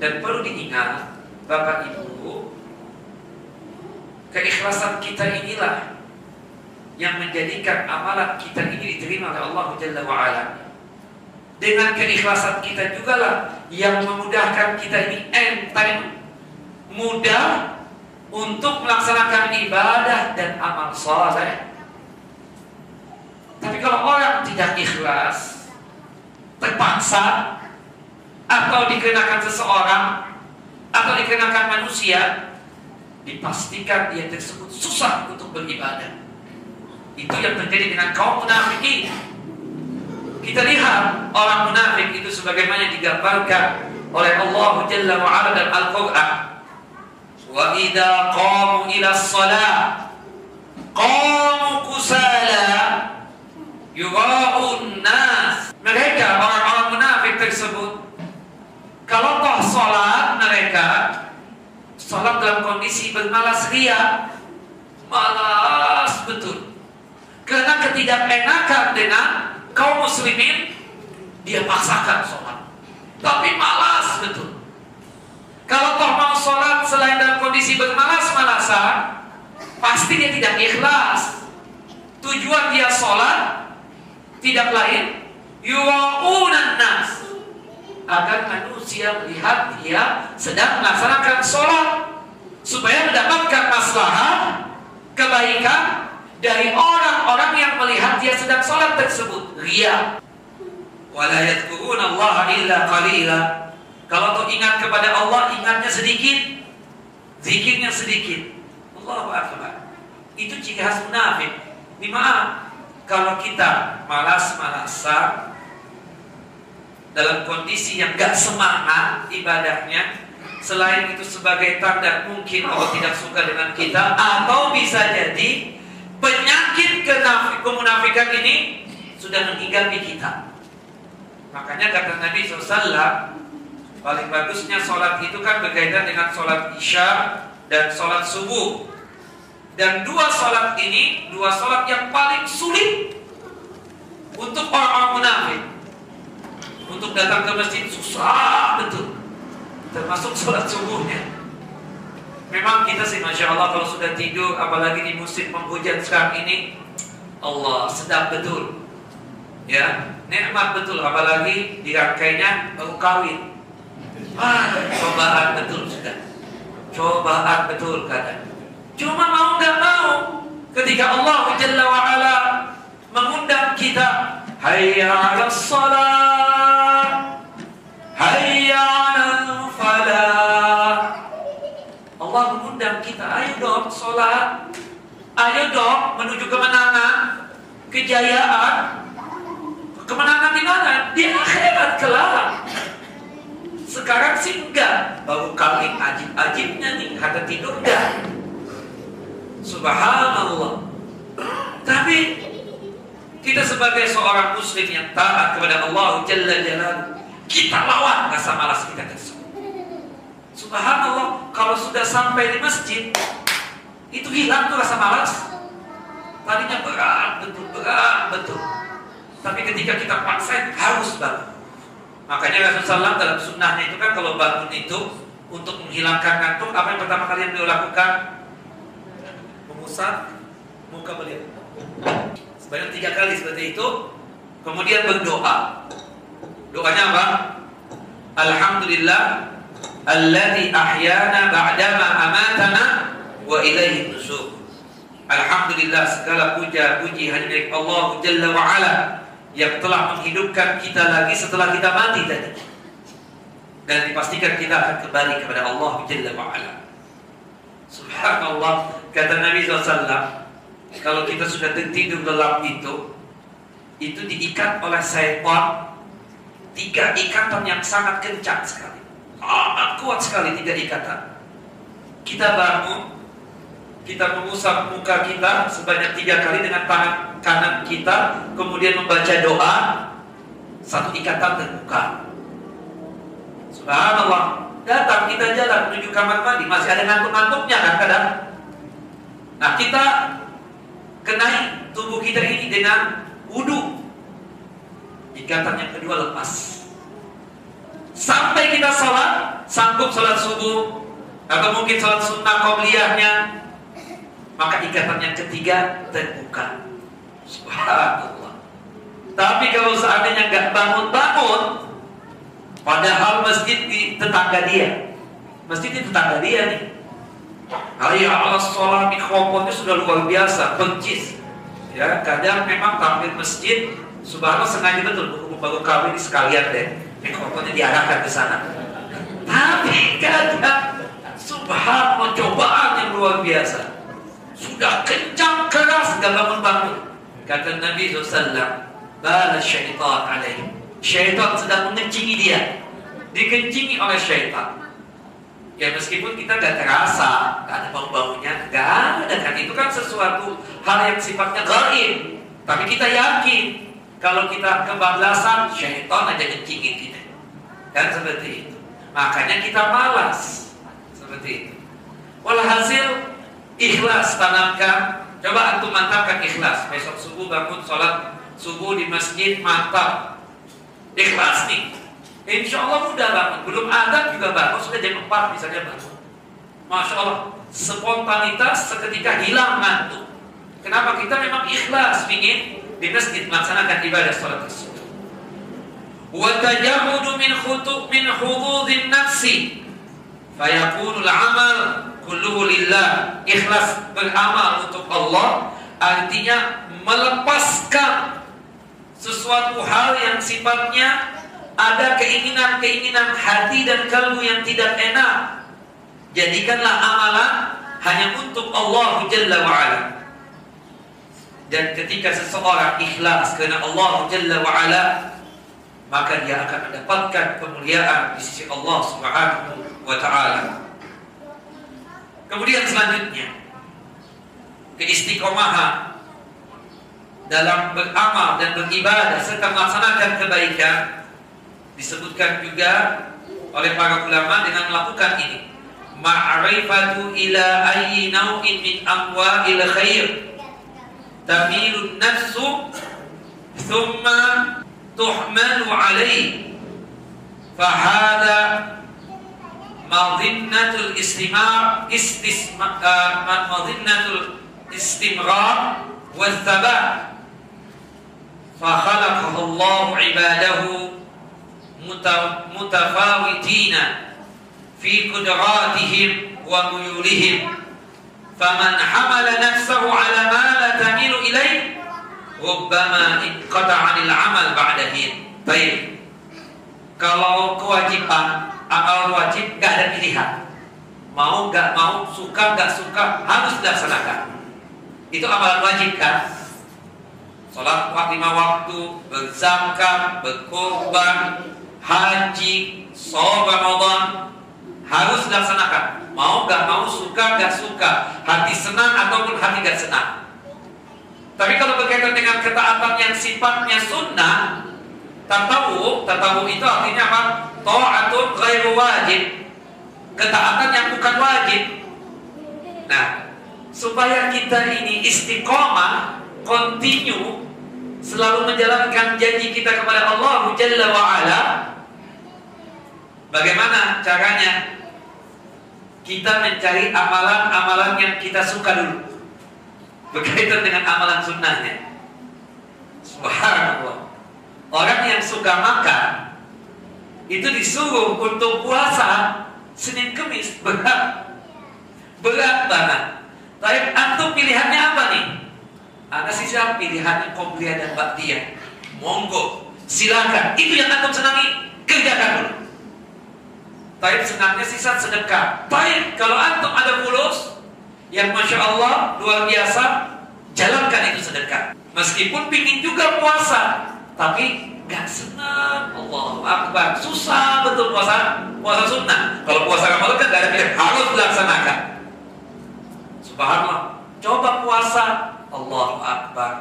dan perlu diingat Bapak Ibu keikhlasan kita inilah yang menjadikan amalan kita ini diterima oleh Allah Jalla wa'ala dengan keikhlasan kita juga lah yang memudahkan kita ini enteng mudah untuk melaksanakan ibadah dan amal soleh tapi kalau orang tidak ikhlas, terpaksa, atau dikenakan seseorang, atau dikenakan manusia, dipastikan dia tersebut susah untuk beribadah. Itu yang terjadi dengan kaum munafik Kita lihat orang munafik itu sebagaimana digambarkan oleh Allah Jalla wa Ala dalam Al-Qur'an. Wa idza qamu ila shalah qamu kusala yura'un nas. Mereka orang-orang munafik tersebut kalau toh sholat mereka sholat dalam kondisi bermalas ria, malas betul. Karena ketidakenakan dengan kaum muslimin, dia paksakan sholat. Tapi malas betul. Kalau toh mau sholat selain dalam kondisi bermalas-malasan, pasti dia tidak ikhlas. Tujuan dia sholat tidak lain yuwa'unan nas agar manusia melihat dia sedang melaksanakan sholat. Supaya mendapatkan maslahat kebaikan dari orang-orang yang melihat dia sedang sholat tersebut. Ria. Wala Allah illa qalila. Kalau tuh ingat kepada Allah ingatnya sedikit. Zikirnya sedikit. Allahu akbar. Itu ciri khas munafik. Di maaf kalau kita malas-malasan dalam kondisi yang gak semangat ibadahnya selain itu sebagai tanda mungkin Allah tidak suka dengan kita atau bisa jadi penyakit kemunafikan ini sudah menghinggapi kita. Makanya kata Nabi SAW paling bagusnya sholat itu kan berkaitan dengan sholat isya dan sholat subuh dan dua sholat ini, dua sholat yang paling sulit untuk orang-orang munafik. Untuk datang ke masjid susah betul. Termasuk sholat subuhnya. Memang kita sih Masya Allah kalau sudah tidur, apalagi di musim penghujan sekarang ini, Allah sedap betul. Ya, nikmat betul. Apalagi dirangkainya baru kawin. Ah, cobaan betul sudah. Cobaan betul kadang. Cuma mau nggak mau ketika Allah Jalla wa ala mengundang kita, hayya 'ala salat, hayya 'ala falah. Allah mengundang kita, ayo dong salat. Ayo dong menuju kemenangan, kejayaan. Kemenangan di mana? Di akhirat kelak. Sekarang sih enggak. Baru kali ajib-ajibnya nih, ada tidur enggak. Subhanallah. Tapi kita sebagai seorang muslim yang taat kepada Allah Jalla Jalal, kita lawan rasa malas kita tersebut. Subhanallah, kalau sudah sampai di masjid, itu hilang tuh rasa malas. Tadinya berat, betul, berat, betul. Tapi ketika kita paksa harus bangun. Makanya Rasulullah SAW dalam sunnahnya itu kan kalau bangun itu untuk menghilangkan ngantuk, apa yang pertama kali yang beliau lakukan? Mengusap muka beliau. Sebanyak tiga kali seperti itu. Kemudian berdoa. Doanya apa? Alhamdulillah alladhi ahyana ba'dama amatana wa ilaihi nusuk. Alhamdulillah segala puja puji milik Allah Jalla wa ala yang telah menghidupkan kita lagi setelah kita mati tadi. Dan dipastikan kita akan kembali kepada Allah Jalla wa ala. Subhanallah, kata Nabi SAW, kalau kita sudah tertidur gelap itu, itu diikat oleh setan tiga ikatan yang sangat kencang sekali. Amat kuat sekali tiga ikatan. Kita bangun, kita mengusap muka kita sebanyak tiga kali dengan tangan kanan kita, kemudian membaca doa, satu ikatan terbuka. Subhanallah, datang kita jalan menuju kamar mandi, masih ada ngantuk-ngantuknya kan kadang. Nah kita kenai tubuh kita ini dengan wudhu. Ikatan yang kedua lepas. Sampai kita sholat, sanggup sholat subuh, atau mungkin sholat sunnah qobliyahnya, maka ikatan yang ketiga terbuka. Subhanallah. Tapi kalau seandainya nggak bangun-bangun, padahal masjid di tetangga dia, masjid di tetangga dia nih. Hayya ala sholat mikrofonnya sudah luar biasa, pencis. Ya, kadang memang tampil masjid, subhanallah sengaja betul baru kawin sekalian deh, mikrofonnya diarahkan ke sana. Tapi kadang subhanallah cobaan yang luar biasa. Sudah kencang keras gak bangun-bangun Kata Nabi SAW, Bala syaitan alaih. Syaitan sedang mengencingi dia. Dikencingi oleh syaitan. Ya meskipun kita gak terasa, gak ada bau-baunya, gak ada kan. Itu kan sesuatu hal yang sifatnya gaib. Tapi kita yakin, kalau kita kebablasan, syaitan aja kencingin kita. Kan seperti itu. Makanya kita malas. Seperti itu. Walhasil, ikhlas tanamkan Coba antum mantapkan ikhlas. Besok subuh bangun sholat subuh di masjid mantap. Ikhlas nih. Insya Allah mudah bangun. Belum ada juga bangun sudah jam 4 misalnya bangun. Masya Allah. Spontanitas seketika hilang ngantuk. Kenapa kita memang ikhlas ingin di masjid melaksanakan ibadah sholat tersebut. Wa min khutu min hududin nafsi fayakunul amal kulluhu lillah ikhlas beramal untuk Allah artinya melepaskan sesuatu hal yang sifatnya ada keinginan-keinginan hati dan kalbu yang tidak enak. Jadikanlah amalan hanya untuk Allah Jalla wa'ala. Dan ketika seseorang ikhlas karena Allah Jalla wa'ala maka dia akan mendapatkan kemuliaan di sisi Allah Subhanahu wa taala. Kemudian selanjutnya keistiqomahan dalam beramal dan beribadah serta melaksanakan kebaikan disebutkan juga oleh para ulama dengan melakukan ini. Ma'rifatu ila ayyi naw'in min amwa'il khair. Tamilun nafsu thumma tuhmalu alaih fahada madinnatul istimar istisma uh, madinnatul istimrar wal Allah ibadahu mutafawitina fi qudratihim wa muyulihim faman hamala nafsahu ala ma la tamilu ilaih rubbama inqata'a anil amal ba'da hin baik kalau kewajiban amal wajib gak ada pilihan. Mau gak mau, suka gak suka, harus dilaksanakan. Itu amalan wajib kan? Sholat lima waktu, berzakat, berkorban, haji, sholat Ramadan harus dilaksanakan. Mau gak mau, suka gak suka, hati senang ataupun hati gak senang. Tapi kalau berkaitan dengan ketaatan yang sifatnya sunnah, tatawu, tatawu itu artinya apa? Ta'atun ghairu wajib. Ketaatan yang bukan wajib. Nah, supaya kita ini istiqomah, continue, selalu menjalankan janji kita kepada Allah Jalla wa ala, bagaimana caranya? Kita mencari amalan-amalan yang kita suka dulu berkaitan dengan amalan sunnahnya. Subhanallah. Orang yang suka makan itu disuruh untuk puasa Senin Kemis berat berat banget. Tapi antum pilihannya apa nih? Anda sih siapa pilihannya komplia dan baktia. Monggo, silakan. Itu yang antum senangi, kerjakan dulu. Tapi senangnya sisa sedekah. Baik, kalau antum ada fulus, yang masya Allah luar biasa jalankan itu sedekah meskipun pingin juga puasa tapi gak senang Allah Akbar susah betul puasa puasa sunnah kalau puasa Ramadan kan gak ada pilihan harus dilaksanakan Subhanallah coba puasa Allah Akbar.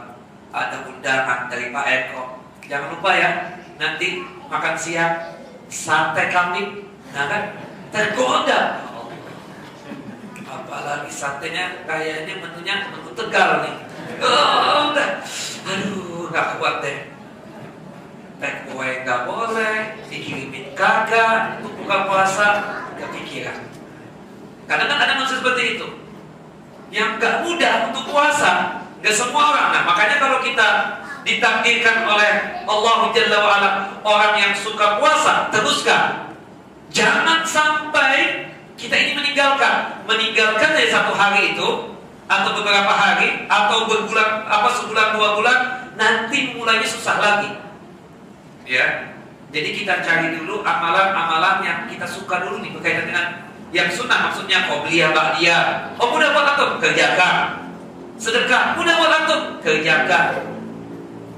Ada undangan dari Pak Eko. Jangan lupa ya nanti makan siang sate kambing nah kan? Tergoda. Apalagi satenya kayaknya menunya menu tegal nih. Oh, aduh nggak kuat deh. Teh kue nggak boleh dikirimin kagak untuk buka puasa kepikiran. Karena kan ada manusia seperti itu yang gak mudah untuk puasa gak semua orang. Nah makanya kalau kita ditakdirkan oleh Allah Jalla wa'ala orang yang suka puasa teruskan. Jangan sampai kita ini meninggalkan. Meninggalkan dari satu hari itu atau beberapa hari atau berbulan apa sebulan dua bulan nanti mulainya susah lagi. Ya. Jadi kita cari dulu amalan-amalan yang kita suka dulu nih berkaitan dengan yang sunnah maksudnya qobliyah ba'diyah oh mudah buat antum kerjakan. Sedekah mudah buat antum kerjakan.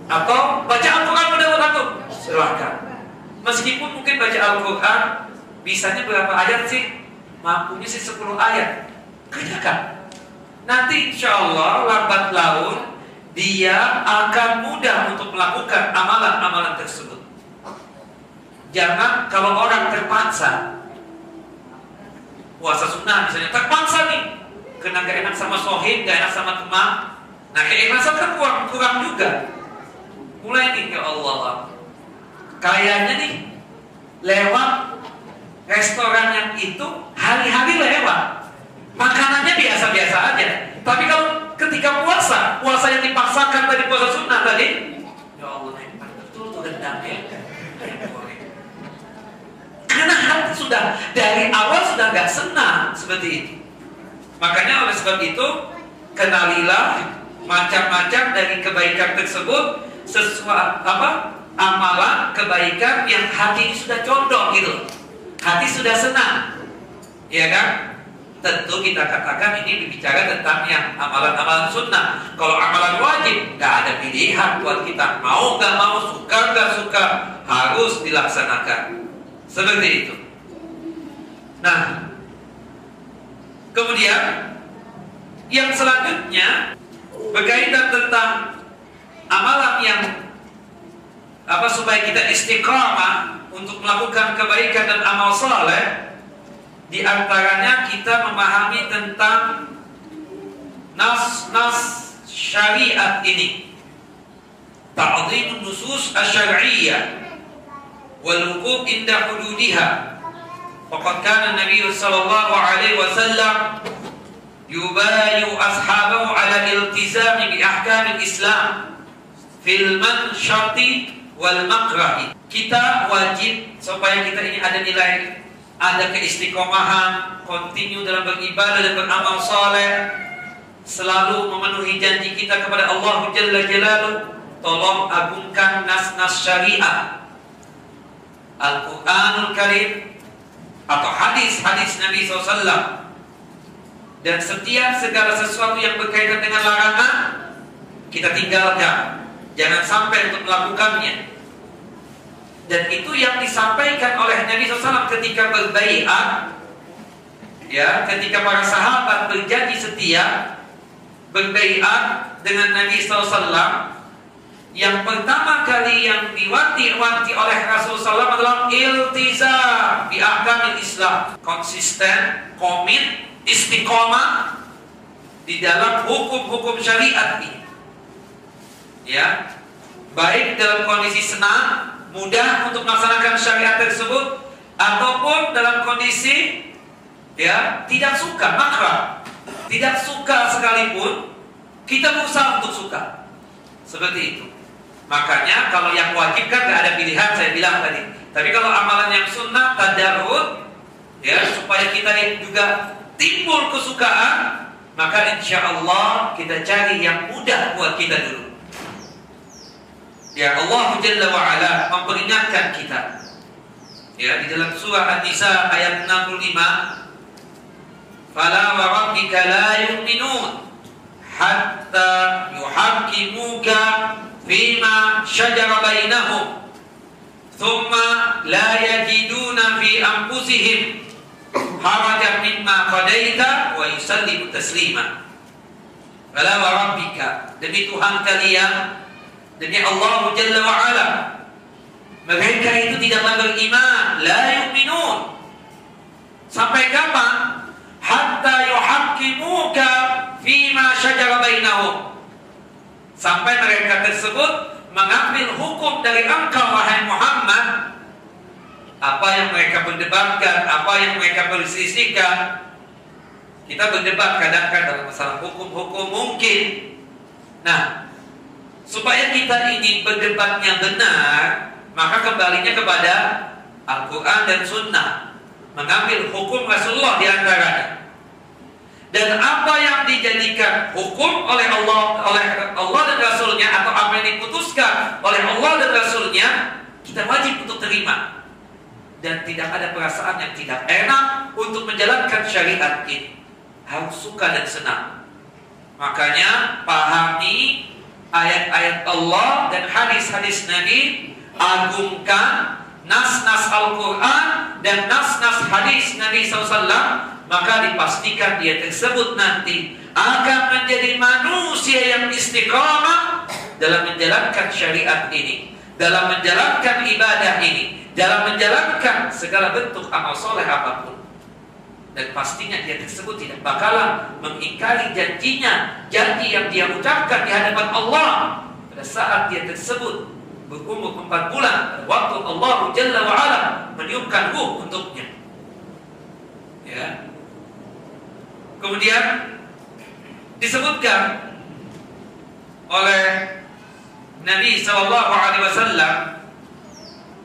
Atau baca Al-Quran mudah buat antum silahkan. Meskipun mungkin baca Al-Quran bisanya berapa ayat sih? Mampunya sih 10 ayat. Kerjakan. Nanti insya Allah lambat laun dia akan mudah untuk melakukan amalan-amalan tersebut. Jangan kalau orang terpaksa puasa sunnah misalnya terpaksa nih kena gak enak sama sohib, gak enak sama teman nah keikhlasan kan kurang, kurang juga mulai nih ya Allah kayaknya nih lewat restoran yang itu hari-hari lewat. Makanannya biasa-biasa aja. Tapi kalau ketika puasa, puasa yang dipaksakan tadi puasa sunnah tadi, ya Allah, betul tuh rendangnya. Karena hati sudah dari awal sudah nggak senang seperti itu. Makanya oleh sebab itu kenalilah macam-macam dari kebaikan tersebut sesuai apa amalan kebaikan yang hati sudah condong gitu hati sudah senang. Ya kan? Tentu kita katakan ini berbicara tentang yang amalan-amalan sunnah. Kalau amalan wajib, nggak ada pilihan buat kita. Mau nggak mau, suka nggak suka, harus dilaksanakan. Seperti itu. Nah, kemudian yang selanjutnya berkaitan tentang amalan yang apa supaya kita istiqamah untuk melakukan kebaikan dan amal saleh di antaranya kita memahami tentang nas-nas syariat ini ta'zim nusus asy-syar'iyyah wal wuquf inda hududiha faqad kana Nabi sallallahu alaihi wasallam yubayu ashabahu ala iltizami bi ahkam al-Islam fil mansyati wal. Kita wajib supaya kita ini ada nilai, ada keistiqomahan, kontinu dalam beribadah dan beramal soleh, selalu memenuhi janji kita kepada Allah Jalla Jalaluh. Tolong agungkan nas-nas syariah, Al-Quranul Karim atau hadis-hadis Nabi SAW dan setiap segala sesuatu yang berkaitan dengan larangan kita tinggalkan Jangan sampai untuk melakukannya. Dan itu yang disampaikan oleh Nabi SAW ketika berbaiat ya, ketika para sahabat berjanji setia berbaiat dengan Nabi SAW yang pertama kali yang diwanti-wanti oleh Rasulullah SAW adalah iltizam di agama Islam. Konsisten, komit, istiqomah di dalam hukum-hukum syariat ini. Ya. Baik dalam kondisi senang mudah untuk melaksanakan syariat tersebut ataupun dalam kondisi ya tidak suka makra. Tidak suka sekalipun kita berusaha untuk suka. Seperti itu makanya kalau yang wajib kan nggak ada pilihan saya bilang tadi tapi kalau amalan yang sunnah tadarut ya supaya kita juga timbul kesukaan maka insya Allah kita cari yang mudah buat kita dulu Ya Allah Jalla wa ala memperingatkan kita. Ya di dalam surah An-Nisa ayat 65 Fala wa rabbika la yu'minun hatta bainahum thumma la yajiduna fi anfusihim harajan mimma qadaita wa yusallimu taslima Fala wa rabbika demi Tuhan kalian Demi Allah Jalla wa ala. Mereka itu tidaklah beriman, la yu'minun. Sampai kapan? Hatta yuhaqqimuka fima syajara bainahum. Sampai mereka tersebut mengambil hukum dari engkau wahai Muhammad apa yang mereka berdebatkan, apa yang mereka bersisikan. Kita berdebat kadang-kadang dalam masalah hukum-hukum mungkin. Nah, Supaya kita ini berdebatnya benar, maka kembalinya kepada Al-Quran dan Sunnah. Mengambil hukum Rasulullah di antaranya. Dan apa yang dijadikan hukum oleh Allah, oleh Allah dan Rasulnya atau apa yang diputuskan oleh Allah dan Rasulnya, kita wajib untuk terima. Dan tidak ada perasaan yang tidak enak untuk menjalankan syariat ini. Harus suka dan senang. Makanya pahami ayat-ayat Allah dan hadis-hadis Nabi agungkan nas-nas Al-Quran dan nas-nas hadis Nabi SAW maka dipastikan dia tersebut nanti akan menjadi manusia yang istiqamah dalam menjalankan syariat ini dalam menjalankan ibadah ini dalam menjalankan segala bentuk amal soleh apa pun dan pastinya dia tersebut tidak bakalan mengingkari janjinya, janji yang dia ucapkan di hadapan Allah pada saat dia tersebut berumur empat bulan waktu Allah Jalla wa ala meniupkan ruh untuknya. Ya. Kemudian disebutkan oleh Nabi Shallallahu Alaihi Wasallam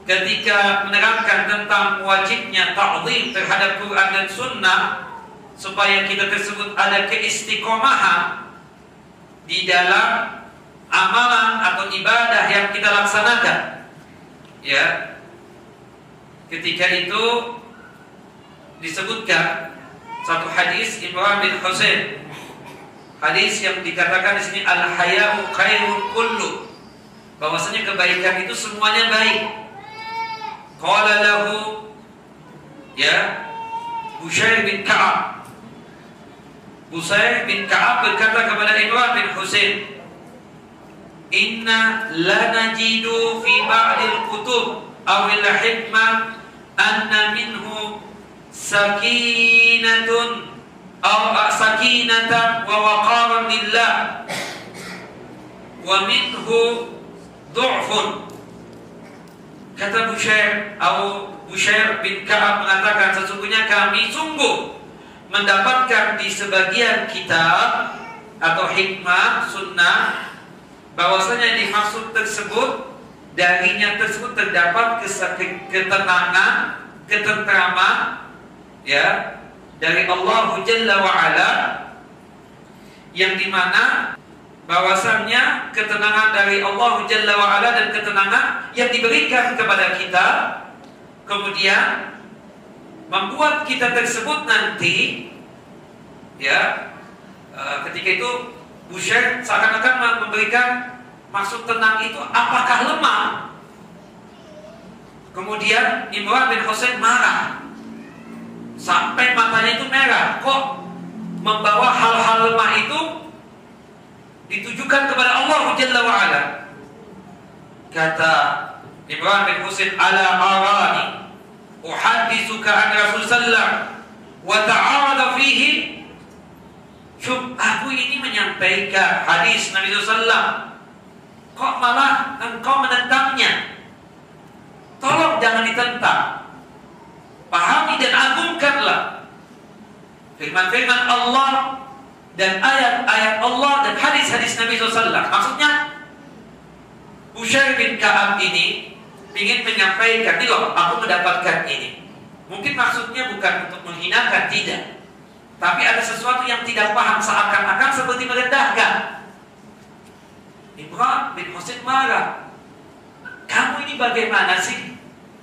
ketika menerangkan tentang wajibnya ta'zim terhadap Quran dan Sunnah supaya kita tersebut ada keistiqomahan di dalam amalan atau ibadah yang kita laksanakan. Ya. Ketika itu disebutkan satu hadis Imran bin Husain. Hadis yang dikatakan di sini al-haya'u khairul kullu. Bahwasanya kebaikan itu semuanya baik. Qala lahu ya Bushair bin Ka'ab Bushair bin Ka'ab berkata kepada Imran bin Husain Inna la najidu fi ba'dil kutub awil hikmah anna minhu sakinatun. Aw sakinatan wa waqaran lillah. Wa minhu du'fun. Kata Bushair atau Bushair bin Ka'ab mengatakan sesungguhnya kami sungguh mendapatkan di sebagian kitab atau hikmah sunnah bahwasanya dimaksud tersebut darinya tersebut terdapat ketenangan, ketentraman ya dari Allah Jalla wa ala yang di mana bahwasannya ketenangan dari Allah Jalla wa ala dan ketenangan yang diberikan kepada kita kemudian membuat kita tersebut nanti ya eh, ketika itu Bushair seakan-akan memberikan maksud tenang itu apakah lemah Kemudian Imran bin Husain marah. Sampai matanya itu merah. Kok membawa hal-hal lemah itu ditujukan kepada Allah Jalla wa ala. Kata Imran bin Husain ala arani uhaddithuka an Rasul sallam wa ta'arada fihi Syub, aku ini menyampaikan hadis Nabi SAW Kok malah engkau menentangnya Tolong jangan ditentang Pahami dan agungkanlah Firman-firman Allah Dan ayat-ayat Allah dan hadis-hadis Nabi SAW Maksudnya Ushair bin Ka'ab ini ingin menyampaikan Ini loh, aku mendapatkan ini Mungkin maksudnya bukan untuk menghinakan, tidak tapi ada sesuatu yang tidak paham seakan-akan seperti merendahkan. Imran bin Husain marah. Kamu ini bagaimana sih?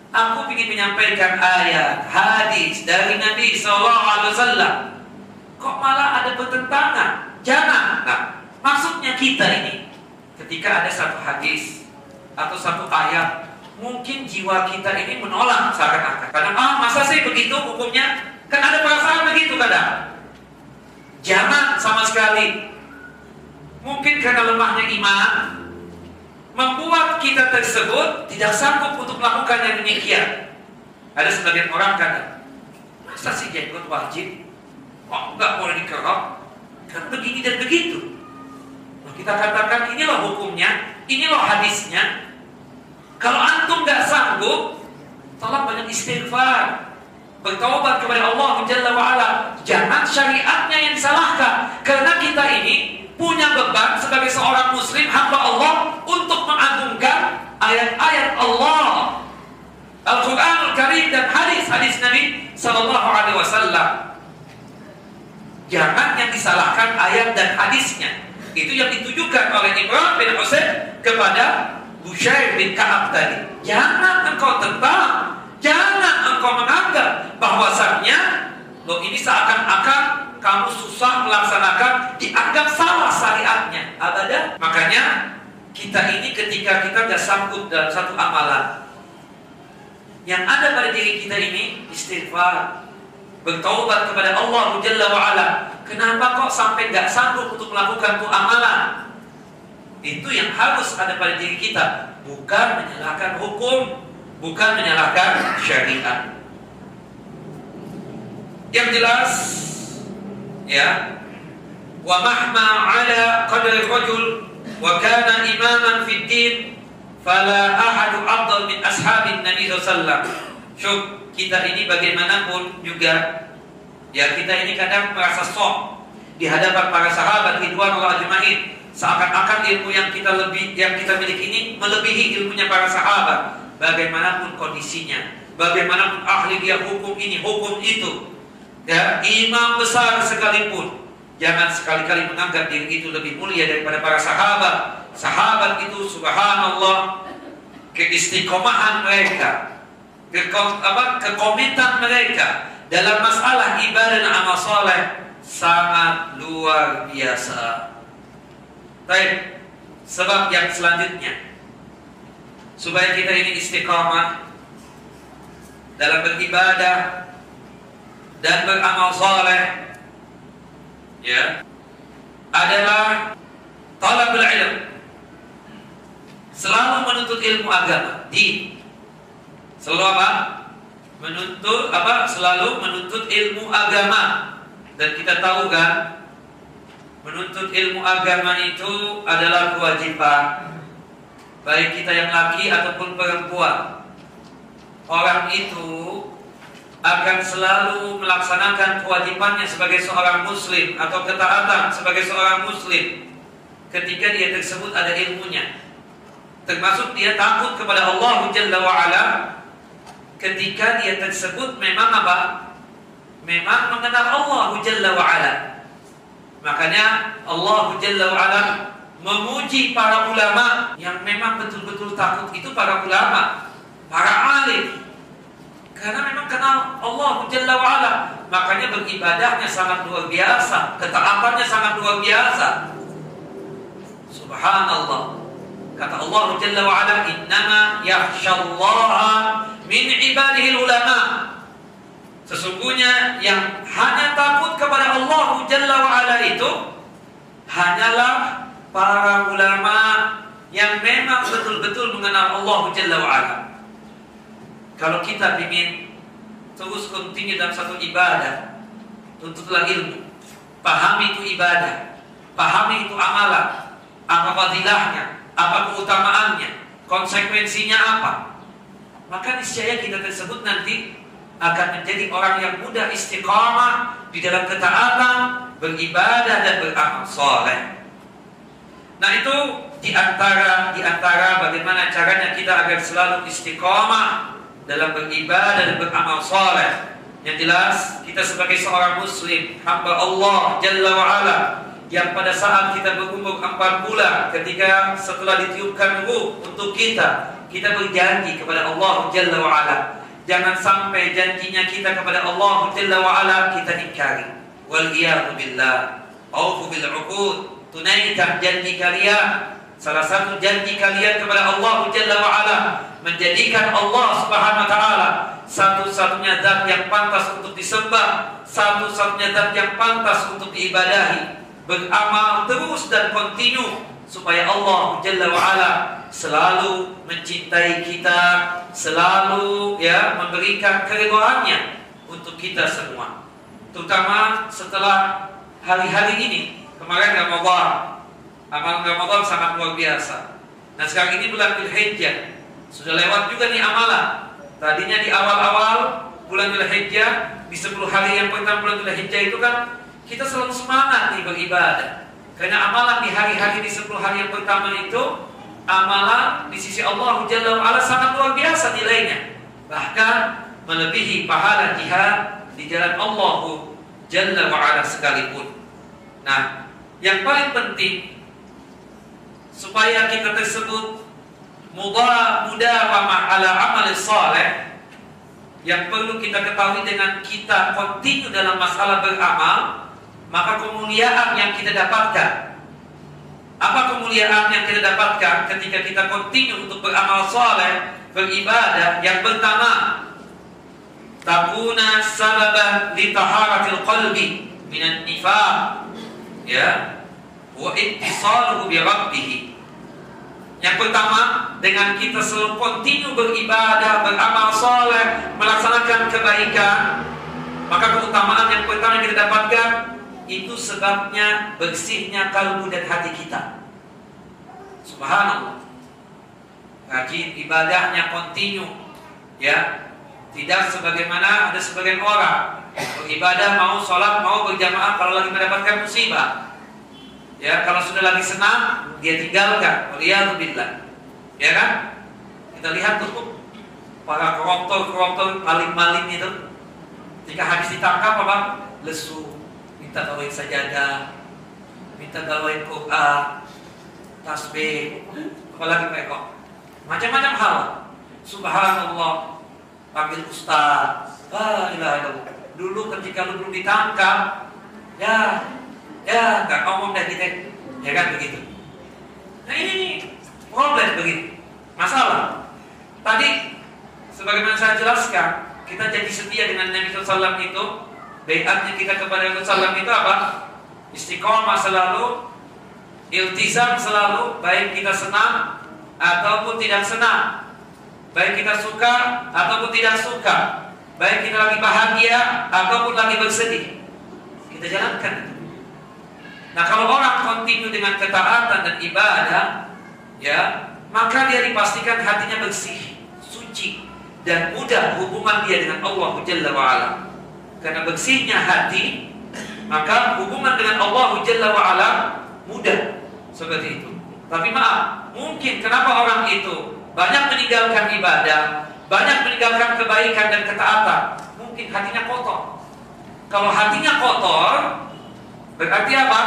Aku ingin menyampaikan ayat, hadis dari Nabi SAW. Kok malah ada pertentangan? Jangan. Nah, maksudnya kita ini, ketika ada satu hadis atau satu ayat, mungkin jiwa kita ini menolak seakan-akan. Karena ah masa sih begitu hukumnya? Kan ada perasaan begitu kadang. Jangan sama sekali. Mungkin karena lemahnya iman membuat kita tersebut tidak sanggup untuk melakukan yang demikian. Ada sebagian orang kadang, masa sih jenggot wajib? Kok nggak boleh dikerok? Kan begini dan begitu. Nah, kita katakan inilah hukumnya, inilah hadisnya. Kalau antum nggak sanggup, tolong banyak istighfar bertobat kepada Allah Jalla wa'ala jangan syariatnya yang disalahkan karena kita ini punya beban sebagai seorang muslim hamba Allah untuk mengagungkan ayat-ayat Allah. Al-Quran Al-Karim dan hadis-hadis Nabi Sallallahu Alaihi Wasallam. Jangan yang disalahkan ayat dan hadisnya. Itu yang ditujukan oleh Ibrahim bin Husain kepada Bushair bin Ka'ab tadi. Jangan engkau tentang Jangan engkau menganggap bahwasannya lo ini seakan-akan kamu susah melaksanakan dianggap salah syariatnya. Abada. Makanya kita ini ketika kita tidak sanggup dalam satu amalan yang ada pada diri kita ini istighfar bertaubat kepada Allah Jalla wa'ala kenapa kok sampai nggak sanggup untuk melakukan tuh amalan itu yang harus ada pada diri kita bukan menyalahkan hukum bukan menyalahkan syariat. Yang jelas ya wa mahma ala qadri rajul wa kana imaman fid din fala ahadu afdal min ashabin nabi sallallahu Syuk, kita ini bagaimanapun juga ya kita ini kadang merasa sok di hadapan para sahabat ridwan Allah ajmain. Seakan-akan ilmu yang kita lebih yang kita miliki ini melebihi ilmunya para sahabat. Bagaimanapun kondisinya, bagaimanapun ahli dia hukum ini, hukum itu, ya imam besar sekalipun, jangan sekali-kali menganggap diri itu lebih mulia daripada para sahabat. Sahabat itu subhanallah keistiqomahan mereka, ke, apa, kekomitan mereka dalam masalah ibadah dan amal soleh sangat luar biasa. Baik, sebab yang selanjutnya supaya kita ini istiqamah dalam beribadah dan beramal soleh ya adalah talabul ilm. Selalu menuntut ilmu agama di selalu apa? Menuntut apa? Selalu menuntut ilmu agama. Dan kita tahu kan menuntut ilmu agama itu adalah kewajiban. Baik kita yang laki ataupun perempuan. Orang itu akan selalu melaksanakan kewajibannya sebagai seorang muslim atau ketaatan sebagai seorang muslim ketika dia tersebut ada ilmunya termasuk dia takut kepada Allah Jalla wa'ala ketika dia tersebut memang apa? memang mengenal Allah Jalla wa'ala makanya Allah Jalla wa'ala memuji para ulama yang memang betul-betul takut itu para ulama, para alim. Karena memang kenal Allah Jalla wa'ala Makanya beribadahnya sangat luar biasa Ketaatannya sangat luar biasa Subhanallah Kata Allah Jalla wa'ala Innama yahsyallaha min ibadihi ulama. Sesungguhnya yang hanya takut kepada Allah Jalla wa ala itu hanyalah para ulama yang memang betul-betul mengenal Allah Jalla wa ala. Kalau kita ingin terus kontinu dalam satu ibadah, tuntutlah ilmu. Pahami itu ibadah, pahami itu amalan, apa fadilahnya, apa keutamaannya, konsekuensinya apa. Maka niscaya kita tersebut nanti akan menjadi orang yang mudah istiqamah di dalam ketaatan, beribadah dan beramal soleh. Nah itu di antara di antara bagaimana caranya kita agar selalu istiqamah dalam beribadah dan beramal soleh. Yang jelas kita sebagai seorang muslim hamba Allah Jalla wa ala yang pada saat kita berumur 4 bulan ketika setelah ditiupkan ruh untuk kita kita berjanji kepada Allah Jalla wa ala jangan sampai janjinya kita kepada Allah Jalla wa ala kita ingkari. Wal billah. Bil tunaikan janji kalian salah satu janji kalian kepada Allah Jalla wa ala menjadikan Allah Subhanahu wa taala satu-satunya zat yang pantas untuk disembah satu-satunya zat yang pantas untuk diibadahi beramal terus dan kontinu supaya Allah Jalla wa ala selalu mencintai kita, selalu ya memberikan keridhaannya untuk kita semua. Terutama setelah hari-hari ini, kemarin Ramadan. Amal Ramadan sangat luar biasa. Nah sekarang ini bulan Dzulhijjah. Sudah lewat juga nih amalan. Tadinya di awal-awal bulan Dzulhijjah, di 10 hari yang pertama bulan Dzulhijjah itu kan kita selalu semangat nih beribadah. Karena amalan di hari-hari di 10 hari yang pertama itu amalan di sisi Allah Jalla wa'ala sangat luar biasa nilainya. Bahkan melebihi pahala jihad di jalan Allah Jalla wa'ala sekalipun. Nah, yang paling penting supaya kita tersebut mudah mudah ala amal saleh yang perlu kita ketahui dengan kita kontinu dalam masalah beramal maka kemuliaan yang kita dapatkan. Apa kemuliaan yang kita dapatkan ketika kita kontinu untuk beramal soleh beribadah? Yang pertama takuna sababan li taharatil qalbi minan nifaq. Ya. Wa ittisaluhu bi rabbih yang pertama, dengan kita selalu kontinu beribadah, beramal soleh, melaksanakan kebaikan, maka keutamaan yang pertama yang kita dapatkan itu sebabnya bersihnya kalbu dan hati kita. Subhanallah. Rajin ibadahnya kontinu, ya. Tidak sebagaimana ada sebagian orang beribadah mau sholat mau berjamaah kalau lagi mendapatkan musibah. Ya, kalau sudah lagi senang dia tinggalkan. Waliyadzubillah. Ya kan? Kita lihat tuh para koruptor-koruptor maling-maling itu jika habis ditangkap apa? Lesu, minta gawain sajadah, minta gawain Quran, tasbih, apalagi mereka. Macam-macam hal. Subhanallah, panggil ustaz. Ah, ilaha illallah. Dulu ketika lu belum ditangkap, ya, ya nggak ngomong dah kita, ya kan begitu. Nah ini problem begitu, masalah. Tadi, sebagaimana saya jelaskan, kita jadi setia dengan Nabi SAW itu Baiatnya kita kepada Rasulullah itu apa? Istiqomah selalu, iltizam selalu, baik kita senang ataupun tidak senang, baik kita suka ataupun tidak suka, baik kita lagi bahagia ataupun lagi bersedih. Kita jalankan. Nah kalau orang kontinu dengan ketaatan dan ibadah, ya maka dia dipastikan hatinya bersih, suci, dan mudah hubungan dia dengan Allah Jalla wa'ala karena bersihnya hati maka hubungan dengan Allah Jalla wa ala mudah seperti itu. Tapi maaf, mungkin kenapa orang itu banyak meninggalkan ibadah, banyak meninggalkan kebaikan dan ketaatan, mungkin hatinya kotor. Kalau hatinya kotor, berarti apa?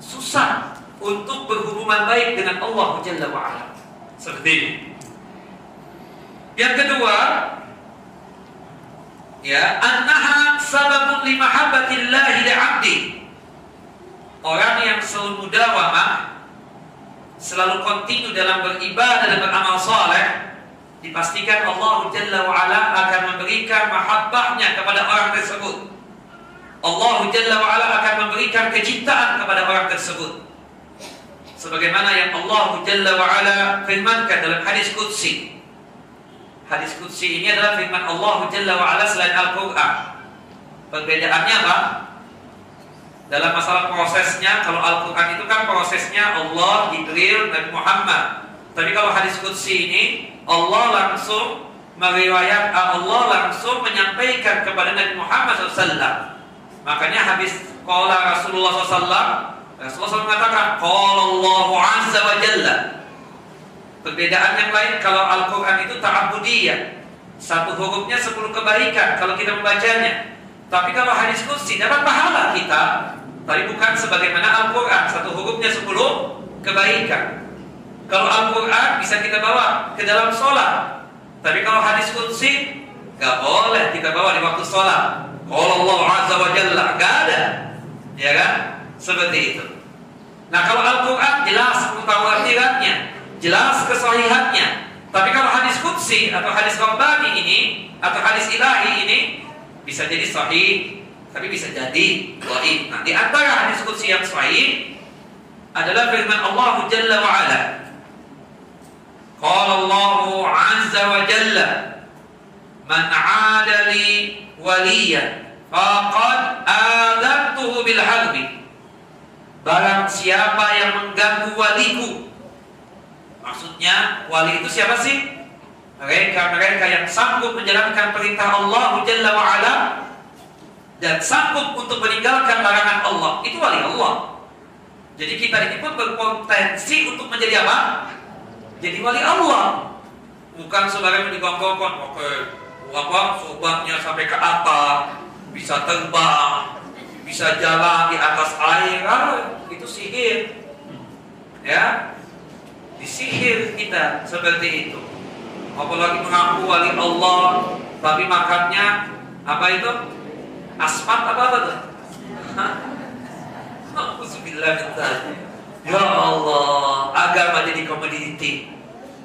Susah untuk berhubungan baik dengan Allah Jalla wa ala. Seperti ini. Yang kedua, ya annaha sababun li mahabbatillahi li'abdi orang yang selalu mudawamah selalu kontinu dalam beribadah dan beramal saleh dipastikan Allah Jalla wa'ala akan memberikan mahabbahnya kepada orang tersebut. Allah Jalla wa'ala akan memberikan kecintaan kepada orang tersebut. Sebagaimana yang Allah Jalla wa'ala firmankan dalam hadis Qudsi. Hadis Qudsi ini adalah firman Allah Jalla wa'ala selain Al-Quran. Perbedaannya apa? Dalam masalah prosesnya, kalau Al-Quran itu kan prosesnya Allah, Jibril, Nabi Muhammad. Tapi kalau hadis Qudsi ini Allah langsung meriwayat Allah langsung menyampaikan kepada Nabi Muhammad SAW. Makanya habis qala Rasulullah SAW, Rasulullah SAW mengatakan qala Allah azza wa jalla. Perbedaan yang lain kalau Al-Qur'an itu ta'abudiyah. Satu hurufnya sepuluh kebaikan kalau kita membacanya. Tapi kalau hadis kursi dapat pahala kita, tapi bukan sebagaimana Al-Qur'an, satu hurufnya sepuluh kebaikan. Kalau Al-Quran bisa kita bawa ke dalam sholat. Tapi kalau hadis kudsi, gak boleh kita bawa di waktu sholat. Kalau Allah Azza wa Jalla. Gak ada. Ya kan? Seperti itu. Nah kalau Al-Quran jelas pengetahuan. Jelas kesahihannya. Tapi kalau hadis kutsi atau hadis rabbani ini atau hadis ilahi ini bisa jadi sahih tapi bisa jadi dhaif. Nah, di antara hadis kutsi yang sahih adalah firman Allah Jalla wa'ala Qala Allah Azza wa Jalla man adali waliya faqad adabtuhu bil harbi barang siapa yang mengganggu waliku maksudnya wali itu siapa sih? Mereka-mereka yang sanggup menjalankan perintah Allah Jalla wa'ala dan sanggup untuk meninggalkan larangan Allah. Itu wali Allah. Jadi kita ini pun berpotensi untuk menjadi apa? jadi wali Allah. Bukan sebagai digongkong oke apa sobatnya sampai ke atas bisa terbang bisa jalan di atas air. Ah, itu sihir. Ya disihir kita seperti itu. Apalagi mengaku wali Allah tapi makannya apa itu? Aspat apa apa tuh? Ya Allah, agama jadi komoditi.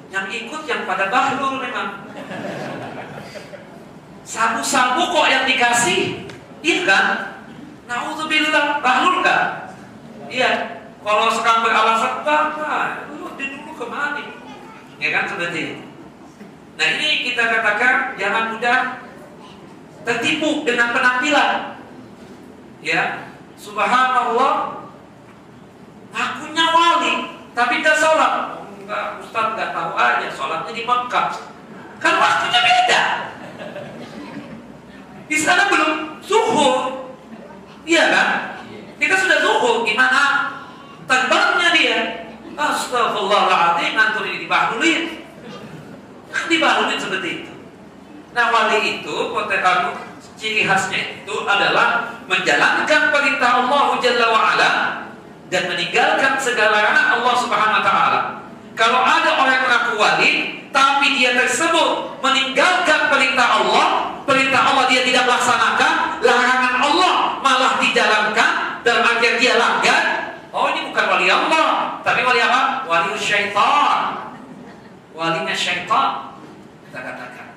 Yang ikut yang pada bahlul memang. Sabu-sabu kok yang dikasih? Iya kan? Nauzubillah, bahlul kan? Iya. Kalau sekarang beralasan, Bapak, lu dulu ke mana? Ya kan seperti itu. Nah ini kita katakan jangan mudah tertipu dengan penampilan. Ya, subhanallah Akunya wali, tapi gak sholat. Enggak, Ustaz gak tahu aja, sholatnya di Mekah. Kan waktunya beda. Di sana belum zuhur. Iya kan? Kita sudah zuhur, gimana terbangnya dia? Astagfirullahaladzim, ngantur ini dibahdulin. Kan dibahdulin seperti itu. Nah wali itu, potensi ciri khasnya itu adalah menjalankan perintah Allah Jalla wa'ala dan meninggalkan segala larangan Allah Subhanahu wa taala. Kalau ada orang yang mengaku wali tapi dia tersebut meninggalkan perintah Allah, perintah Allah dia tidak laksanakan, larangan Allah malah dijalankan artian dia langgar, oh ini bukan wali Allah, tapi wali apa? Wali syaitan. Walinya syaitan kita katakan.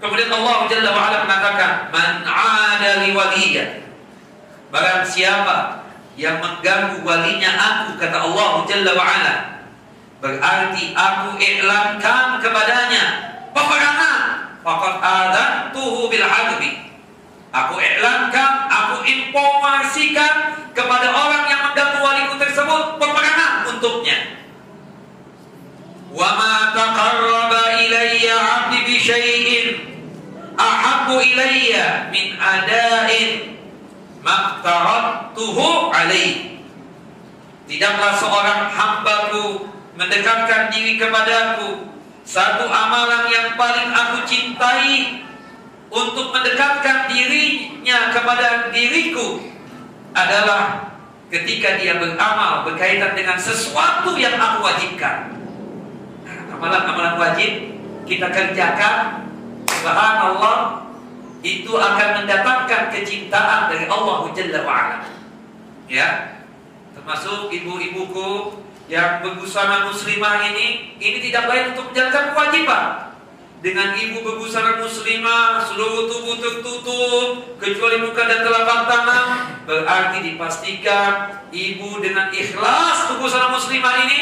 Kemudian Allah Jalla wa ala mengatakan, "Man 'ada li Barang siapa yang mengganggu walinya aku kata Allah Jalla wa ala berarti aku iklankan kepadanya peperangan faqad tuhu bil harbi aku iklankan aku informasikan kepada orang yang mengganggu waliku tersebut peperangan untuknya. Wa ma taqarraba ilayya 'abdi bi syai'in. Ahabbu ilayya min ada'in maktaratuhu alaih tidaklah seorang hambaku mendekatkan diri kepadaku satu amalan yang paling aku cintai untuk mendekatkan dirinya kepada diriku adalah ketika dia beramal berkaitan dengan sesuatu yang aku wajibkan. Amalan-amalan wajib kita kerjakan. Subhanallah itu akan mendapatkan kecintaan dari Allah Jalla wa'ala. Ya termasuk ibu-ibuku yang berbusana muslimah ini ini tidak baik untuk menjalankan kewajiban. Dengan ibu berbusana muslimah, seluruh tubuh tertutup kecuali muka dan telapak tangan, berarti dipastikan ibu dengan ikhlas berbusana muslimah ini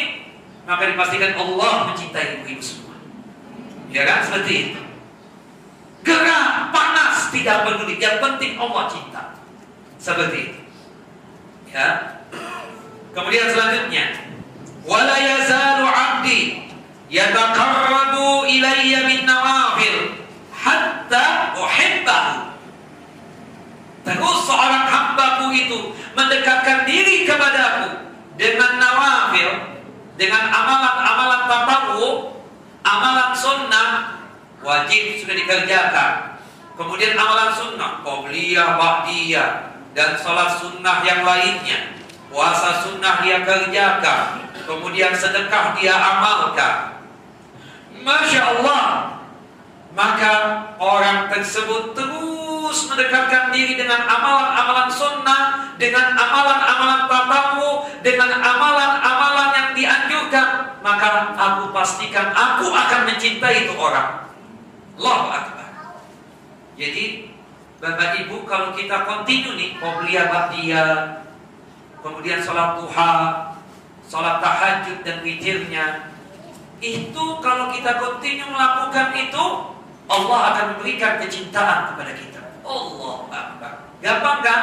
maka dipastikan Allah mencintai ibu-ibu semua. Ya kan seperti itu. Gerah, panas, tidak peduli. Yang penting Allah cinta. Seperti itu. Ya. Kemudian selanjutnya, wala yazalu 'abdi yataqarrabu ilayya bin nawafil hatta uhibbahu. Terus seorang hambaku itu mendekatkan diri kepadaku dengan nawafil, dengan amalan-amalan tatawu, amalan sunnah wajib sudah dikerjakan. Kemudian amalan sunnah, qobliyah, ba'diyah, dan sholat sunnah yang lainnya. Puasa sunnah dia kerjakan. Kemudian sedekah dia amalkan. Masya Allah. Maka orang tersebut terus mendekatkan diri dengan amalan-amalan sunnah, dengan amalan-amalan tatamu, dengan amalan-amalan yang dianjurkan. Maka aku pastikan aku akan mencintai itu orang. Allah Akbar. Jadi Bapak Ibu kalau kita kontinu nih Qobliyah Ba'diyah kemudian sholat duha, sholat tahajud dan witirnya, itu kalau kita kontinu melakukan itu, Allah akan memberikan kecintaan kepada kita. Allah Akbar. Gampang kan?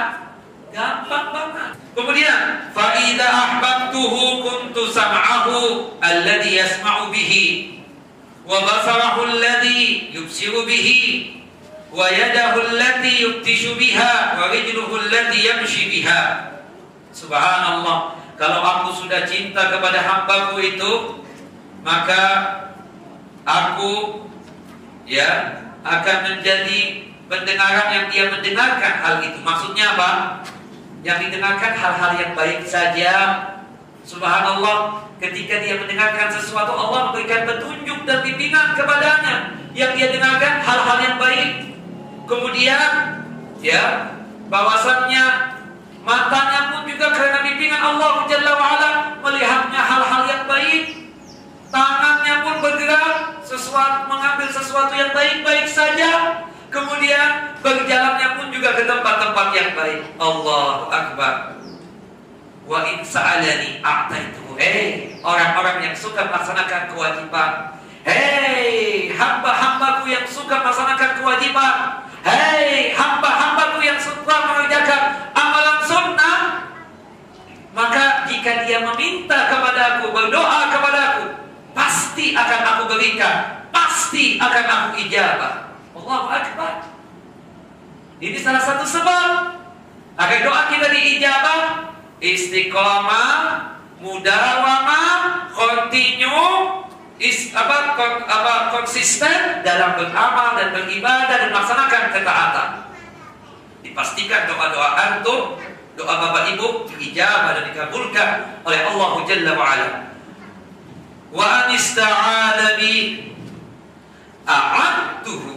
Gampang banget. Kemudian, faida ahbabtuhu kuntu sam'ahu alladhi yasma'u bihi wa basarahu alladhi yubsiru bihi wa yadahu allati yubtishu biha wa rijluhu Subhanallah. Kalau aku sudah cinta kepada hambaku itu Maka Aku Ya Akan menjadi Pendengaran yang dia mendengarkan hal itu. Maksudnya apa? Yang didengarkan hal-hal yang baik saja. Subhanallah. Ketika dia mendengarkan sesuatu Allah memberikan petunjuk dan bimbingan kepadanya. Yang dia dengarkan hal-hal yang baik. Kemudian ya bahwasannya matanya pun juga karena bimbingan Allah Jalla wa'ala melihatnya hal-hal yang baik. Tangannya pun bergerak sesuatu mengambil sesuatu yang baik-baik saja. Kemudian berjalannya pun juga ke tempat-tempat yang baik. Allah Akbar. Wa in sa'alani a'taitu. Hei orang-orang yang suka melaksanakan kewajiban. Hei hamba-hambaku yang suka melaksanakan kewajiban Hei hamba-hambaku yang suka mengerjakan amalan sunnah Maka jika dia meminta kepadaku, berdoa kepadaku Pasti akan aku berikan Pasti akan aku ijabah. Allahu Akbar. Ini salah satu sebab Agar doa kita diijabah. Istiqomah Mudawamah Continue is, apa, kon, apa konsisten dalam beramal dan beribadah dan melaksanakan ketaatan. Dipastikan doa-doa antum, doa bapak ibu diijabah dan dikabulkan oleh Allah Jalla wa ala. Wa anista'ala bi a'adtuhu.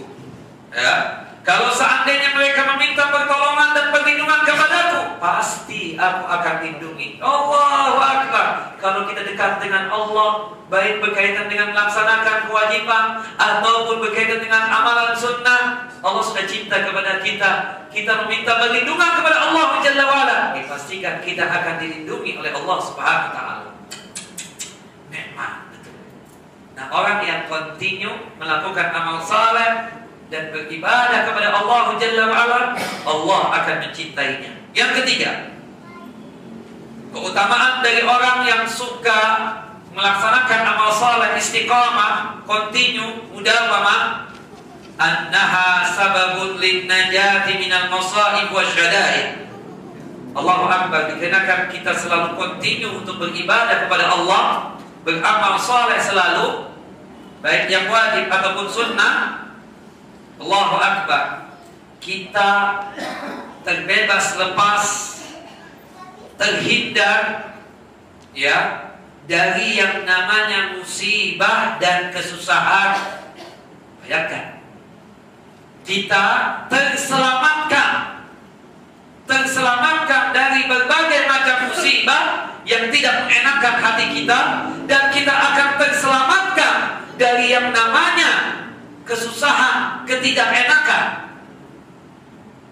Ya, kalau seandainya mereka meminta pertolongan dan perlindungan kepadaku, pasti aku akan lindungi. Allahu Akbar. Kalau kita dekat dengan Allah, baik berkaitan dengan melaksanakan kewajiban ataupun berkaitan dengan amalan sunnah, Allah sudah cinta kepada kita. Kita meminta perlindungan kepada Allah Jalla wa'ala. Dipastikan kita akan dilindungi oleh Allah Subhanahu wa taala. Nikmat. Nah, orang yang kontinu melakukan amal saleh dan beribadah kepada Allah Jalla wa'ala, Allah akan mencintainya. Yang ketiga, keutamaan dari orang yang suka melaksanakan amal saleh istiqamah, kontinu, mudawamah, annaha sababun lin najati minal masaib wa syada'id. Allahu Akbar dikarenakan kita selalu kontinu untuk beribadah kepada Allah, beramal saleh selalu, baik yang wajib ataupun sunnah, Allahu Akbar. Kita terbebas lepas terhindar ya dari yang namanya musibah dan kesusahan. Bayangkan. Kita terselamatkan. Terselamatkan dari berbagai macam musibah yang tidak mengenakan hati kita. Dan kita akan terselamatkan dari yang namanya kesusahan, ketidakenakan.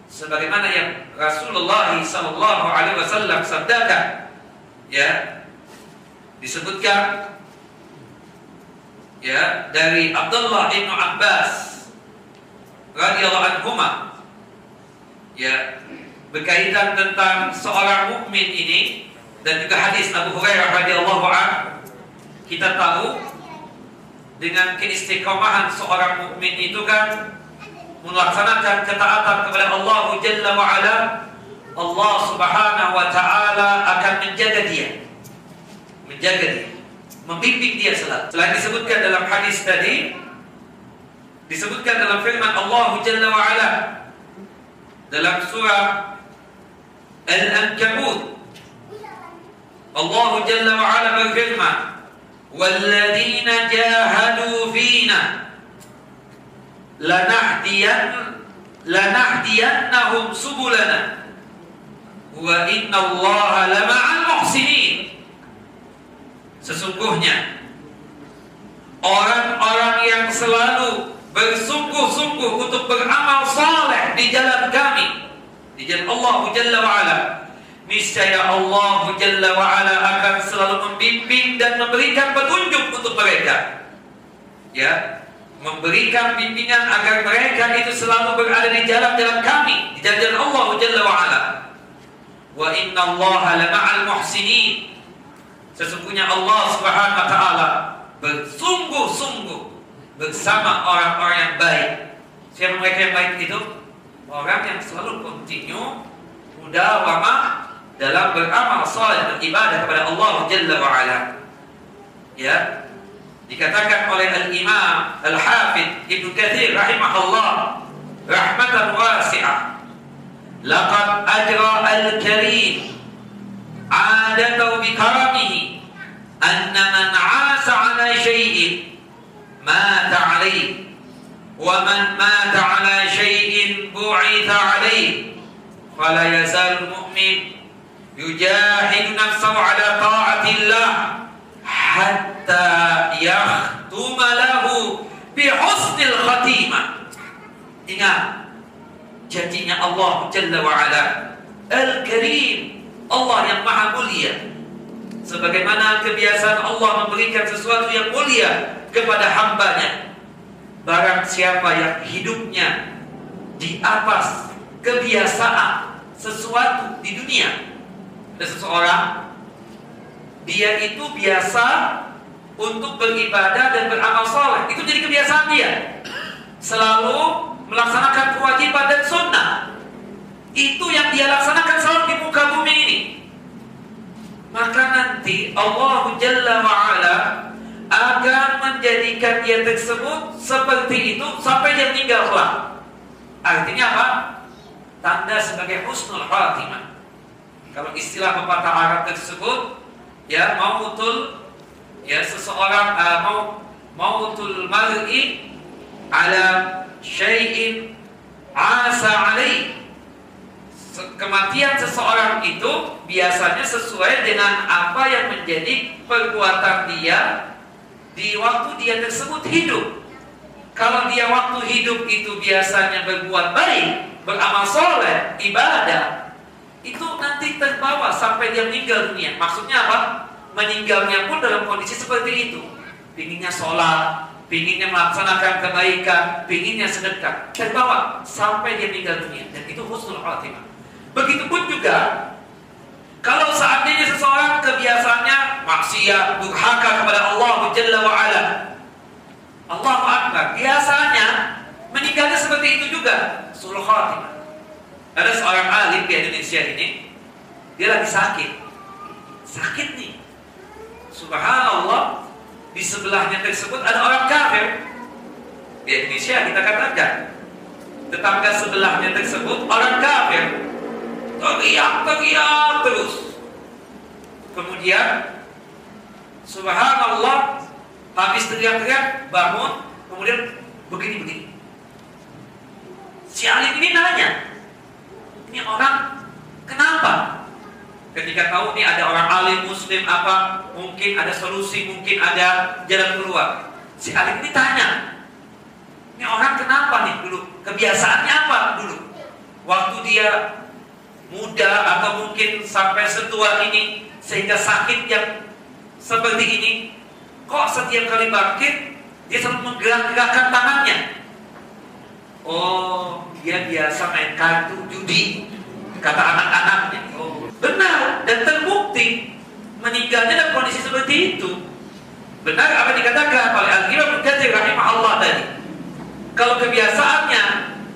Sebagaimana yang Rasulullah sallallahu alaihi wasallam sabdakan, ya, disebutkan ya dari Abdullah bin Abbas radhiyallahu anhu ya berkaitan tentang seorang mukmin ini dan juga hadis Abu Hurairah radhiyallahu anhu kita tahu dengan keistiqomahan seorang mukmin itu kan melaksanakan ketaatan kepada Allah Jalla wa ala Allah Subhanahu wa taala akan menjaga dia. Menjaga dia. Membimbing dia selalu. Selain disebutkan dalam hadis tadi disebutkan dalam firman Allah Jalla wa ala dalam surah Al-Ankabut. Allah Jalla wa ala berfirman وَالَّذِينَ جَاهَدُوا فِينَا لَنَهْدِيَنَّ لَنَهْدِيَنَّهُمْ سُبُلَنَا وَإِنَّ اللَّهَ لَمَعَ الْمُحْسِنِينَ Sesungguhnya orang-orang yang selalu bersungguh-sungguh untuk beramal saleh di jalan kami di jalan Allah Jalla wa ala niscaya Allah Jalla wa ala akan selalu membimbing dan memberikan petunjuk untuk mereka. Ya memberikan bimbingan agar mereka itu selalu berada di jalan-jalan kami di jalan Allah Jalla wa ala. Wa inna Allah lama'al muhsinin. Sesungguhnya Allah Subhanahu wa taala bersungguh-sungguh bersama orang-orang yang baik. Siapa mereka yang baik itu? Orang yang selalu kontinu mudawamah dalam beramal saleh beribadah kepada Allah Jalla wa ala. Ya. Dikatakan oleh Al-Imam Al-Hafidh Ibnu Katsir rahimahullah rahmatan wasi'ah. Laqad ajra al-karim adatahu bi karamihi anna man 'asa 'ala shay'in mata 'alayhi man mata 'ala shay'in bu'itha 'alayhi fala yazal mu'min yujahidu nafsahu ala ta'atillah hatta yakhtuma lahu bi khatimah. Ingat janjinya Allah Jalla wa ala. Al-Karim Allah yang maha mulia. Sebagaimana kebiasaan Allah memberikan sesuatu yang mulia kepada hambanya. Barang siapa yang hidupnya di atas kebiasaan sesuatu di dunia ada seseorang dia itu biasa untuk beribadah dan beramal soleh itu jadi kebiasaan dia selalu melaksanakan kewajiban dan sunnah itu yang dia laksanakan selalu di muka bumi ini maka nanti Allah Jalla wa'ala akan menjadikan dia tersebut seperti itu sampai dia meninggal. Artinya apa? Tanda sebagai husnul khatimah. Kalau istilah pepatah Arab tersebut ya mautul ya seseorang uh, mau mautul mar'i ala syai'in asa alaih kematian seseorang itu biasanya sesuai dengan apa yang menjadi perbuatan dia di waktu dia tersebut hidup. Kalau dia waktu hidup itu biasanya berbuat baik, beramal soleh, ibadah, itu nanti terbawa sampai dia meninggal dunia. Maksudnya apa? Meninggalnya pun dalam kondisi seperti itu. Pinginnya sholat, pinginnya melaksanakan kebaikan, pinginnya sedekah, terbawa sampai dia meninggal dunia. Dan itu husnul khatimah. Begitupun juga kalau seandainya seseorang kebiasaannya maksiat, durhaka kepada Allah Jalla wa ala. Allah Akbar. Biasanya meninggalnya seperti itu juga. Sul khatimah. Ada seorang alim di Indonesia ini, dia lagi sakit. Sakit nih. Subhanallah, di sebelahnya tersebut ada orang kafir. Di Indonesia kita katakan, tetangga sebelahnya tersebut orang kafir. Teriak-teriak terus. Kemudian, Subhanallah, habis teriak-teriak, bangun, kemudian begini-begini. Si alim ini nanya, ini orang kenapa? Ketika tahu nih ada orang alim muslim apa, mungkin ada solusi, mungkin ada jalan keluar. Si alim ini tanya, ini orang kenapa nih dulu? Kebiasaannya apa dulu? Waktu dia muda atau mungkin sampai setua ini sehingga sakit yang seperti ini, kok setiap kali bangkit dia selalu menggerak-gerakkan tangannya? Oh, dia biasa main kartu judi, kata anak-anaknya. Oh, benar dan terbukti meninggalnya dalam kondisi seperti itu. Benar apa dikatakan oleh Al-Imam Katsir rahimahullah tadi. Kalau kebiasaannya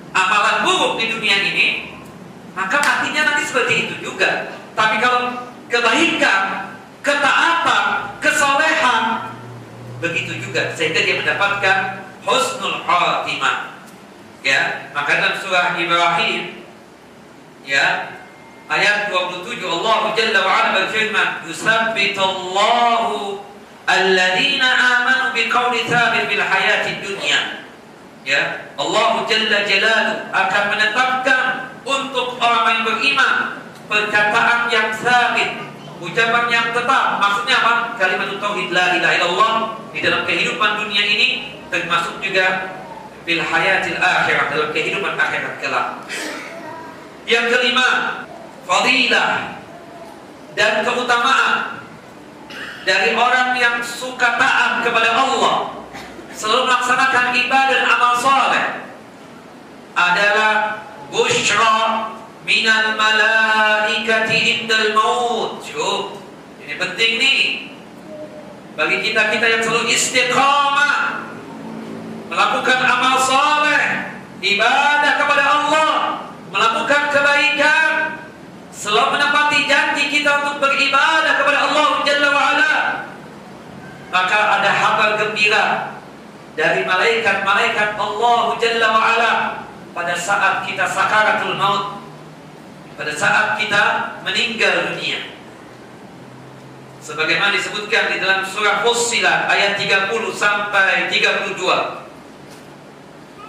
amalan buruk di dunia ini, maka matinya nanti seperti itu juga. Tapi kalau kebaikan, ketaatan, kesolehan, begitu juga sehingga dia mendapatkan husnul khatimah. Ya, maka dalam surah Ibrahim ya ayat 27 Allah Jalla wa Ala berfirman yusabbitallahu alladhina amanu biqauli thabit bil hayati dunya. Ya Allah Jalla Jalalu akan menetapkan untuk orang yang beriman perkataan yang sabit ucapan yang tetap. Maksudnya apa? Kalimat tauhid la ilaha illallah di dalam kehidupan dunia ini termasuk juga fil hayatil akhirah dalam kehidupan akhirat kelak. Yang kelima, fadilah dan keutamaan dari orang yang suka taat kepada Allah selalu melaksanakan ibadah dan amal soleh adalah bushra minal malaikati indal maut. Cuk, ini penting nih bagi kita kita yang selalu istiqamah melakukan amal soleh, ibadah kepada Allah, melakukan kebaikan, selalu menepati janji kita untuk beribadah kepada Allah Jalla wa'ala. Maka ada kabar gembira dari malaikat-malaikat Allah Jalla wa'ala pada saat kita sakaratul maut, pada saat kita meninggal dunia. Sebagaimana disebutkan di dalam surah Fussilat ayat 30 sampai 32.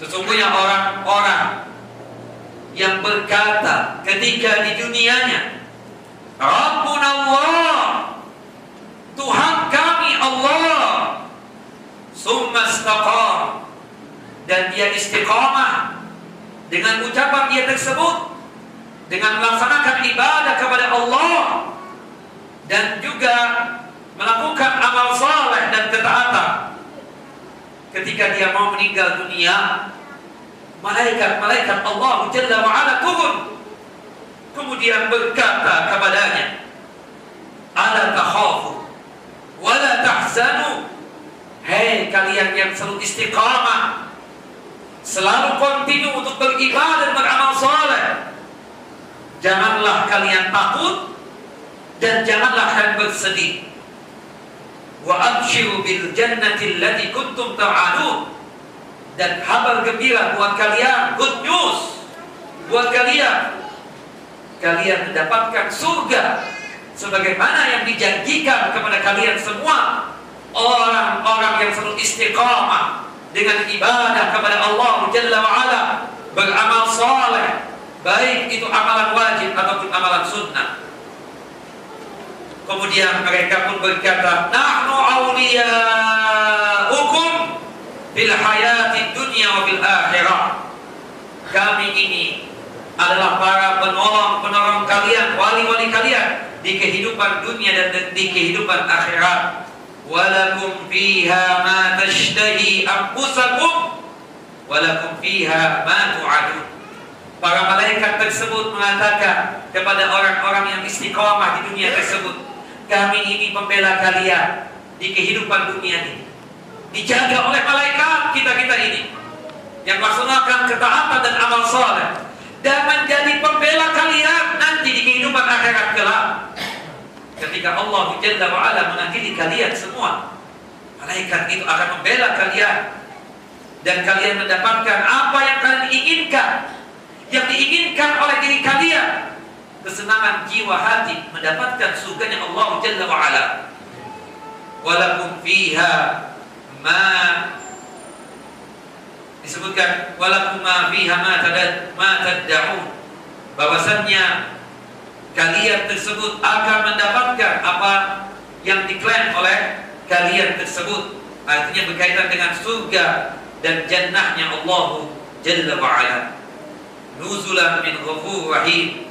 Sesungguhnya orang-orang yang berkata ketika di dunianya Rabbun Allah Tuhan kami Allah Summa istaqam. Dan dia istiqamah Dengan ucapan dia tersebut Dengan melaksanakan ibadah kepada Allah Dan juga melakukan amal saleh dan ketaatan ketika dia mau meninggal dunia malaikat-malaikat Allah Jalla wa'ala turun. Kemudian berkata kepadanya ala takhafu wala tahzanu. Hei kalian yang selalu istiqamah selalu kontinu untuk beribadah dan beramal soleh janganlah kalian takut dan janganlah kalian bersedih wa abshiru bil jannati allati kuntum ta'adun. Dan kabar gembira buat kalian good news. Buat kalian. Kalian mendapatkan surga. Sebagaimana yang dijanjikan kepada kalian semua. Orang-orang yang selalu istiqamah dengan ibadah kepada Allah Jalla wa ala. Beramal saleh baik itu amalan wajib ataupun amalan sunnah Kemudian mereka pun berkata, "Nahnu awliya'ukum fil hayati dunya wa fil akhirah." Kami ini adalah para penolong-penolong kalian, wali-wali kalian di kehidupan dunia dan di kehidupan akhirat. Walakum fiha ma tashtahi anfusakum walakum fiha ma tu'adun. Para malaikat tersebut mengatakan kepada orang-orang yang istiqomah di dunia tersebut, kami ini pembela kalian di kehidupan dunia ini. Dijaga oleh malaikat kita-kita ini yang melaksanakan ketaatan dan amal soleh. Dan menjadi pembela kalian nanti di kehidupan akhirat kelak. Jika Allah Jalla wa'ala menakili kalian semua Malaikat itu akan membela kalian. Dan kalian mendapatkan apa yang kalian inginkan Yang diinginkan oleh diri kalian Kesenangan jiwa hati Mendapatkan surganya Allah Jalla wa'ala Walakum fiha ma disebutkan walakum ma fiha ma tadad ma tad'un. Bahwasannya kalian tersebut akan mendapatkan apa yang diklaim oleh kalian tersebut. Artinya berkaitan dengan surga dan jannahnya Allah Jalla wa'ala nuzulan min ghafur rahim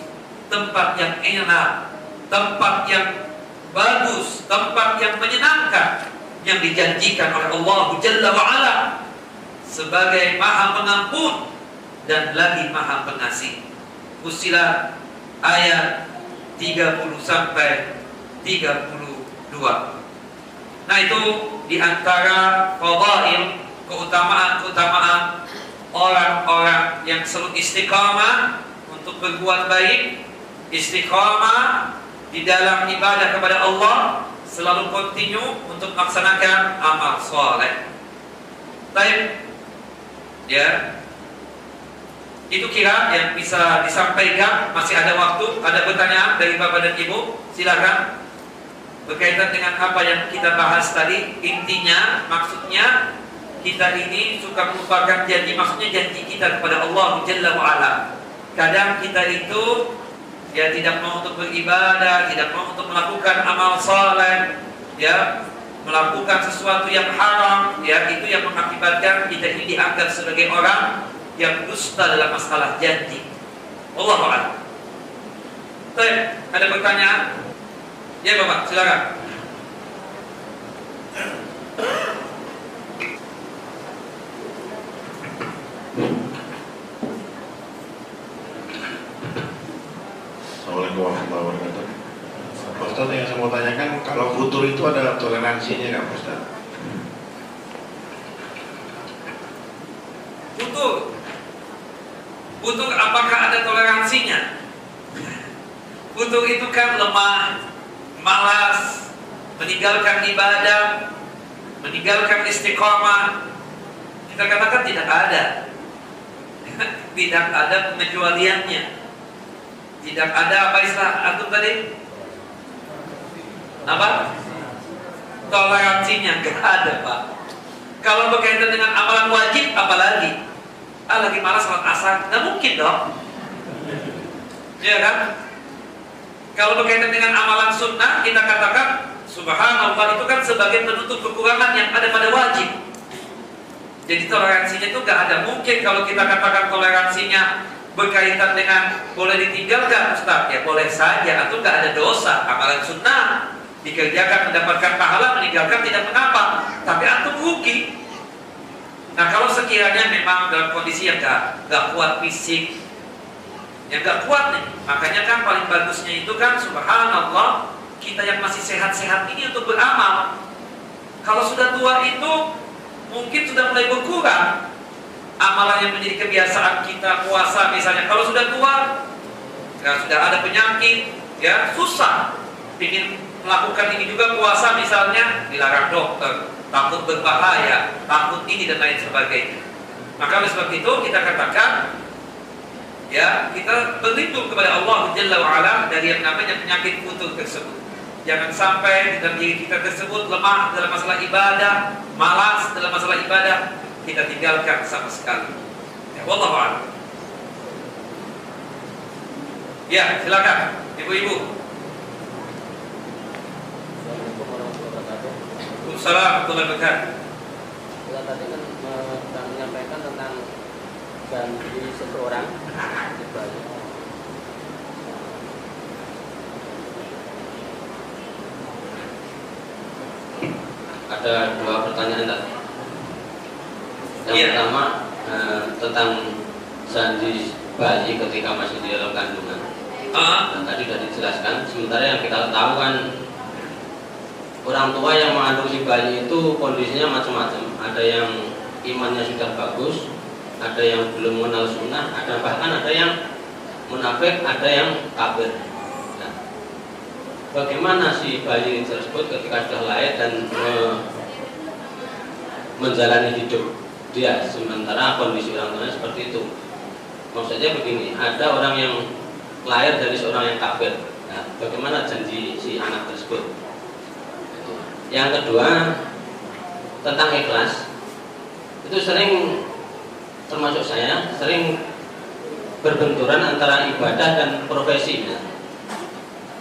tempat yang enak tempat yang bagus tempat yang menyenangkan yang dijanjikan oleh Allah Jalla wa'ala sebagai maha pengampun dan lagi maha pengasih Fusilat ayat 30 sampai 32. Nah itu di antara fadail keutamaan-keutamaan orang-orang yang selalu istiqamah untuk berbuat baik, istiqamah di dalam ibadah kepada Allah, selalu kontinu untuk melaksanakan amal soleh. Baik, ya. Itu kira yang bisa disampaikan. Masih ada waktu, ada pertanyaan dari Bapak dan Ibu? Silakan. Berkaitan dengan apa yang kita bahas tadi Intinya, maksudnya Kita ini suka melupakan janji. Maksudnya janji kita kepada Allah Jalla wa'ala. Kadang kita itu Ya tidak mau untuk beribadah Tidak mau untuk melakukan amal saleh Ya Melakukan sesuatu yang haram Ya itu yang mengakibatkan kita ini dianggap sebagai orang yang dusta dalam masalah janji. Allah a'lam. Ada pertanyaan? Ya Bapak, silakan. Assalamualaikum warahmatullahi wabarakatuh. Pak Ustaz yang saya mau tanyakan, kalau futur itu ada toleransinya nggak Pak Ustaz? Futur Butuh apakah ada toleransinya? Butuh itu kan lemah, malas, meninggalkan ibadah, meninggalkan istiqomah. Kita katakan tidak ada. tidak ada pengecualiannya. Tidak ada apa istilah antum tadi? Apa? Toleransinya nggak ada, Pak. Kalau berkaitan dengan amalan wajib apalagi? ah lagi malas sholat asar nggak mungkin dong ya kan kalau berkaitan dengan amalan sunnah kita katakan subhanallah itu kan sebagai penutup kekurangan yang ada pada wajib jadi toleransinya itu nggak ada mungkin kalau kita katakan toleransinya berkaitan dengan boleh ditinggalkan Ustaz. Ya boleh saja. Atau nggak ada dosa amalan sunnah. Dikerjakan mendapatkan pahala meninggalkan tidak mengapa. Tapi antum rugi. Nah kalau sekiranya memang dalam kondisi yang gak, gak kuat fisik Yang gak kuat nih Makanya kan paling bagusnya itu kan Subhanallah Kita yang masih sehat-sehat ini untuk beramal. Kalau sudah tua itu Mungkin sudah mulai berkurang Amalan yang menjadi kebiasaan kita Puasa misalnya Kalau sudah tua ya Sudah ada penyakit ya Susah Ingin melakukan ini juga puasa misalnya Dilarang dokter takut berbahaya, takut ini dan lain sebagainya. Maka oleh sebab itu kita katakan ya kita berlindung kepada Allah Jalla wa'ala dari yang namanya penyakit putus tersebut. Jangan sampai dalam diri kita tersebut lemah dalam masalah ibadah, malas dalam masalah ibadah, kita tinggalkan sama sekali. Ya, Allah Ya, silakan, ibu-ibu. Waalaikumsalam warahmatullahi wabarakatuh. Kita tadi kan menyampaikan tentang janji seseorang di Bali. Ada dua pertanyaan tadi. Yang Iya. pertama eh, tentang janji bayi ketika masih di dalam kandungan. Ah, Dan tadi sudah dijelaskan. Sementara yang kita tahu kan orang tua yang mengandung si bayi itu kondisinya macam-macam. Ada yang imannya sudah bagus, ada yang belum mengenal sunnah, ada bahkan ada yang munafik, ada yang kafir. Nah, bagaimana si bayi tersebut ketika sudah lahir dan me, menjalani hidup dia sementara kondisi orang tuanya seperti itu. Maksudnya begini ada orang yang lahir dari seorang yang kafir. Nah, bagaimana janji si anak tersebut? Yang kedua tentang ikhlas. Itu sering termasuk saya sering berbenturan antara ibadah dan profesi.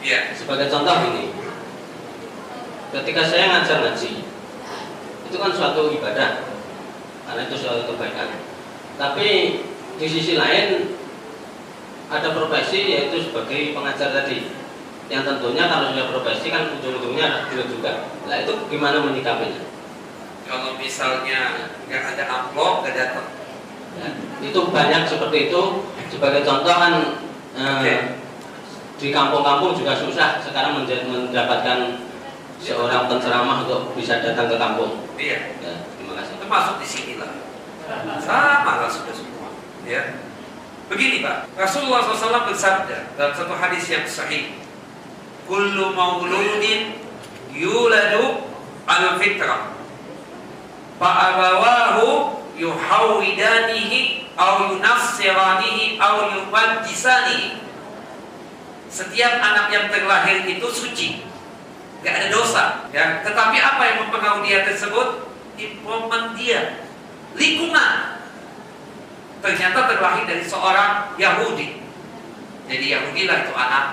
Ya. Sebagai contoh ini ketika saya ngajar ngaji itu kan suatu ibadah karena itu suatu kebaikan. Tapi di sisi lain ada profesi yaitu sebagai pengajar tadi. Yang tentunya kalau sudah profesi kan ujung-ujungnya ada juga. Nah itu gimana menyikapinya? Kalau misalnya nggak ada amplop, nggak datang. Ya, itu banyak seperti itu. Sebagai contoh kan eh, Oke. di kampung-kampung juga susah sekarang mendapatkan seorang penceramah untuk bisa datang ke kampung. Iya. ya, termasuk di sini lah. Sama lah sudah semua. Ya. Begini Pak, Rasulullah SAW bersabda dalam satu hadis yang sahih, "Kullu mauludin yuladu al fitrah, fa'abawahu yuhawidanihi au yunassiranihi au yumajjisanihi." Setiap anak yang terlahir itu suci, nggak ada dosa, ya. Tetapi apa yang mempengaruhi dia tersebut? Environment dia, lingkungan. Ternyata terlahir dari seorang Yahudi. Jadi Yahudi lah itu anak.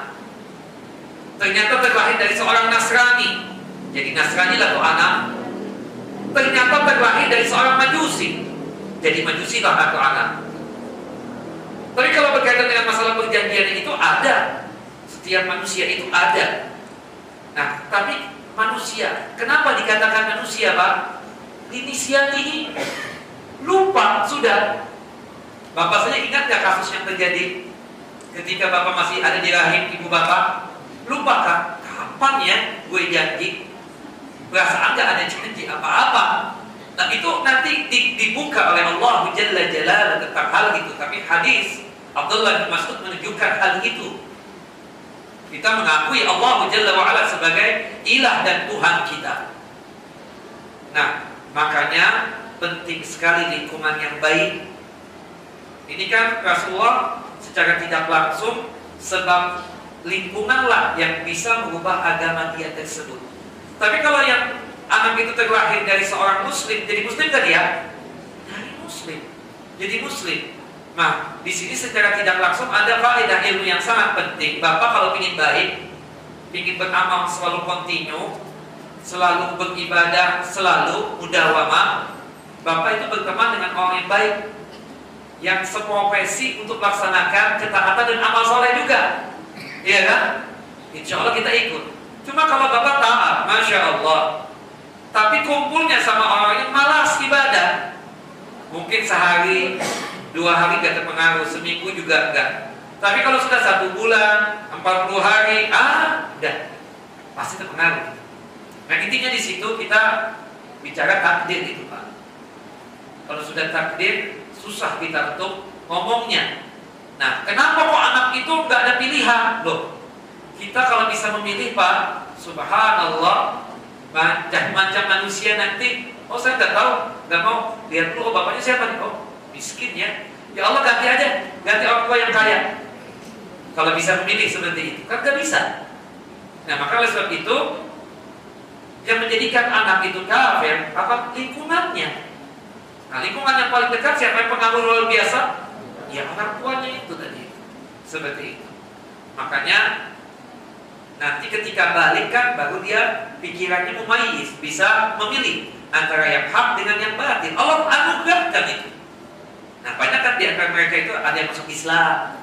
Ternyata terlahir dari seorang Nasrani. Jadi Nasrani lah itu anak. Ternyata terlahir dari seorang Majusi. Jadi Majusi lah itu anak. Tapi kalau berkaitan dengan masalah perjanjian itu ada. Setiap manusia itu ada. Nah, tapi manusia, kenapa dikatakan manusia, Pak? Inisiatif lupa sudah. Bapak saja ingat gak kasus yang terjadi ketika Bapak masih ada di rahim ibu Bapak? Lupa kan? Kapan ya gue janji? Perasaan gak ada janji apa-apa. Nah itu nanti di- dibuka oleh Allah Jalla Jalal tentang hal itu. Tapi hadis Abdullah bin Mas'ud menunjukkan hal itu. Kita mengakui Allah Jalla wa'ala sebagai ilah dan Tuhan kita. Nah, makanya penting sekali lingkungan yang baik. Ini kan Rasulullah secara tidak langsung sebab lingkunganlah yang bisa mengubah agama dia tersebut. Tapi kalau yang anak itu terlahir dari seorang muslim, jadi muslim kan dia? Dari muslim. Jadi muslim. Nah, di sini secara tidak langsung ada faedah ilmu yang sangat penting. Bapak kalau ingin baik, ingin beramal selalu kontinu, selalu beribadah, selalu mudawamah, Bapak itu berteman dengan orang yang baik yang seprofesi untuk melaksanakan ketaatan dan amal soleh juga. Iya kan? Insya Allah kita ikut. Cuma kalau Bapak taat, Masya Allah. Tapi kumpulnya sama orang yang malas ibadah. Mungkin sehari, dua hari gak terpengaruh, seminggu juga enggak. Tapi kalau sudah satu bulan, 40 hari, ah, udah pasti terpengaruh. Nah intinya di situ kita bicara takdir itu Pak. Kalau sudah takdir, susah kita untuk ngomongnya. Nah, kenapa kok anak itu nggak ada pilihan? Loh, kita kalau bisa memilih Pak, subhanallah, macam-macam manusia nanti, oh saya nggak tahu, nggak mau, lihat dulu oh, bapaknya siapa nih? Oh, miskin ya. Ya Allah ganti aja, ganti orang tua yang kaya. Kalau bisa memilih seperti itu, kan nggak bisa. Nah, maka oleh sebab itu, yang menjadikan anak itu kafir, apa lingkungannya? Nah, lingkungan yang paling dekat siapa yang pengaruh luar biasa? Ya orang tuanya itu tadi. Seperti itu. Makanya nanti ketika balik kan baru dia pikirannya mumayyiz, bisa memilih antara yang hak dengan yang batil. Allah anugerahkan itu. Nah, banyak kan di antara mereka itu ada yang masuk Islam,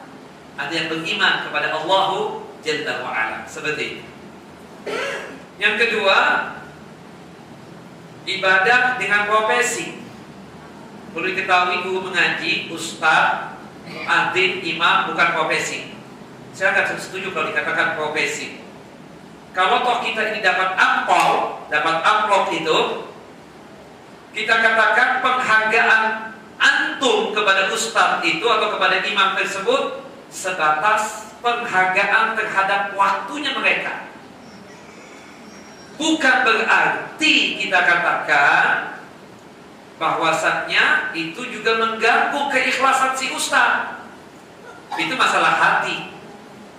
ada yang beriman kepada Allahu Jalla wa'ala. Seperti itu. Yang kedua, ibadah dengan profesi. Perlu diketahui guru mengaji, ustaz, adin, imam bukan profesi. Saya nggak setuju kalau dikatakan profesi. Kalau toh kita ini dapat ampol, dapat amplop itu, kita katakan penghargaan antum kepada ustaz itu atau kepada imam tersebut sebatas penghargaan terhadap waktunya mereka. Bukan berarti kita katakan bahwasannya itu juga mengganggu keikhlasan si ustaz. Itu masalah hati.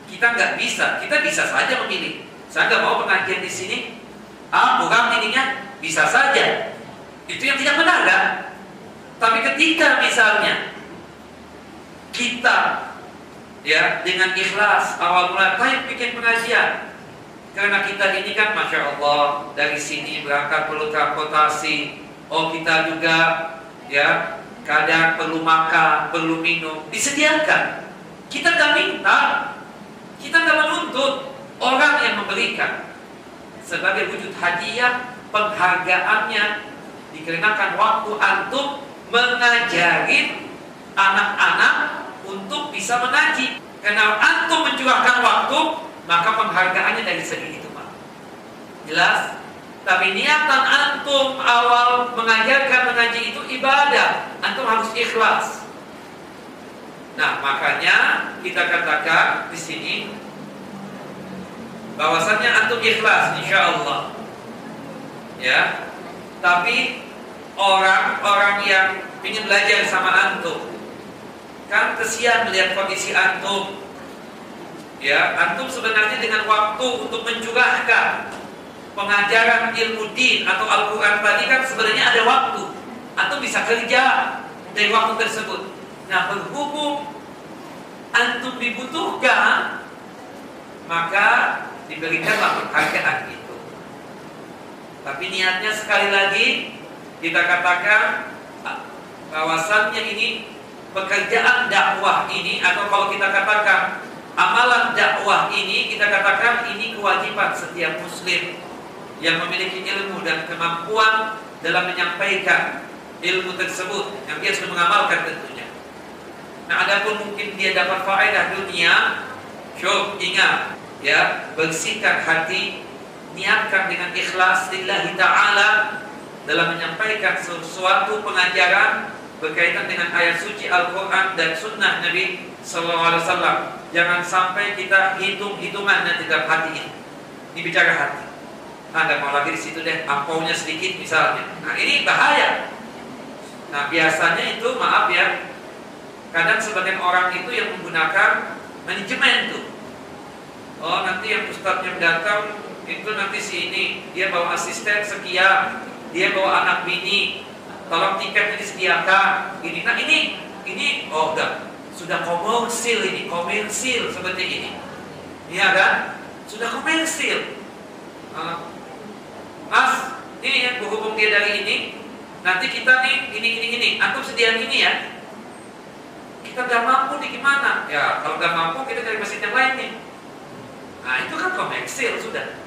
Kita nggak bisa, kita bisa saja memilih. Saya nggak mau pengajian di sini. Ah, bukan ininya, bisa saja. Itu yang tidak benar kan? Tapi ketika misalnya kita ya dengan ikhlas awal mula kayak bikin pengajian karena kita ini kan masya Allah dari sini berangkat perlu transportasi. Oh kita juga ya kadang perlu makan perlu minum. Disediakan. Kita nggak minta. Kita nggak menuntut. Orang yang memberikan. Sebagai wujud hadiah penghargaannya dikarenakan waktu antum mengajarin anak-anak untuk bisa mengaji. Karena antum mencurahkan waktu, maka penghargaannya dari segi itu, Pak. Jelas? Tapi niatan antum awal mengajarkan mengaji itu ibadah. Antum harus ikhlas. Nah, makanya kita katakan di sini bahwasannya antum ikhlas insya Allah. Ya. Tapi orang-orang yang ingin belajar sama antum Kan kesian melihat kondisi antum. Ya, antum sebenarnya dengan waktu untuk mencurahkan pengajaran ilmu din atau Al-Quran tadi kan sebenarnya ada waktu. Antum bisa kerja dari waktu tersebut. Nah, berhubung antum dibutuhkan, maka diberikanlah penghargaan itu. Tapi niatnya sekali lagi kita katakan bahwasannya ini pekerjaan dakwah ini atau kalau kita katakan amalan dakwah ini kita katakan ini kewajiban setiap muslim yang memiliki ilmu dan kemampuan dalam menyampaikan ilmu tersebut yang dia sudah mengamalkan tentunya. Nah, adapun mungkin dia dapat faedah dunia, coba ingat ya, bersihkan hati, niatkan dengan ikhlas lillahi taala dalam menyampaikan sesuatu pengajaran berkaitan dengan ayat suci Al-Quran dan Sunnah Nabi Sallallahu Alaihi Wasallam. Jangan sampai kita hitung-hitungan nanti dalam hati ini. Ini bicara hati. Nah, mau lagi di situ deh, ampaunya sedikit misalnya. Nah, ini bahaya. Nah, biasanya itu maaf ya, kadang sebagian orang itu yang menggunakan manajemen tuh. Oh, nanti yang ustadznya datang itu nanti si ini dia bawa asisten sekian, dia bawa anak bini, tolong tiket disediakan ini nah ini ini oh udah sudah komersil ini komersil seperti ini. Iya kan? Sudah komersil. Uh, mas ini ya berhubung dia dari ini. Nanti kita nih ini ini ini antum sediain ini ya. Kita gak mampu nih gimana? Ya kalau gak mampu kita cari mesin yang lain nih. Nah itu kan komersil sudah.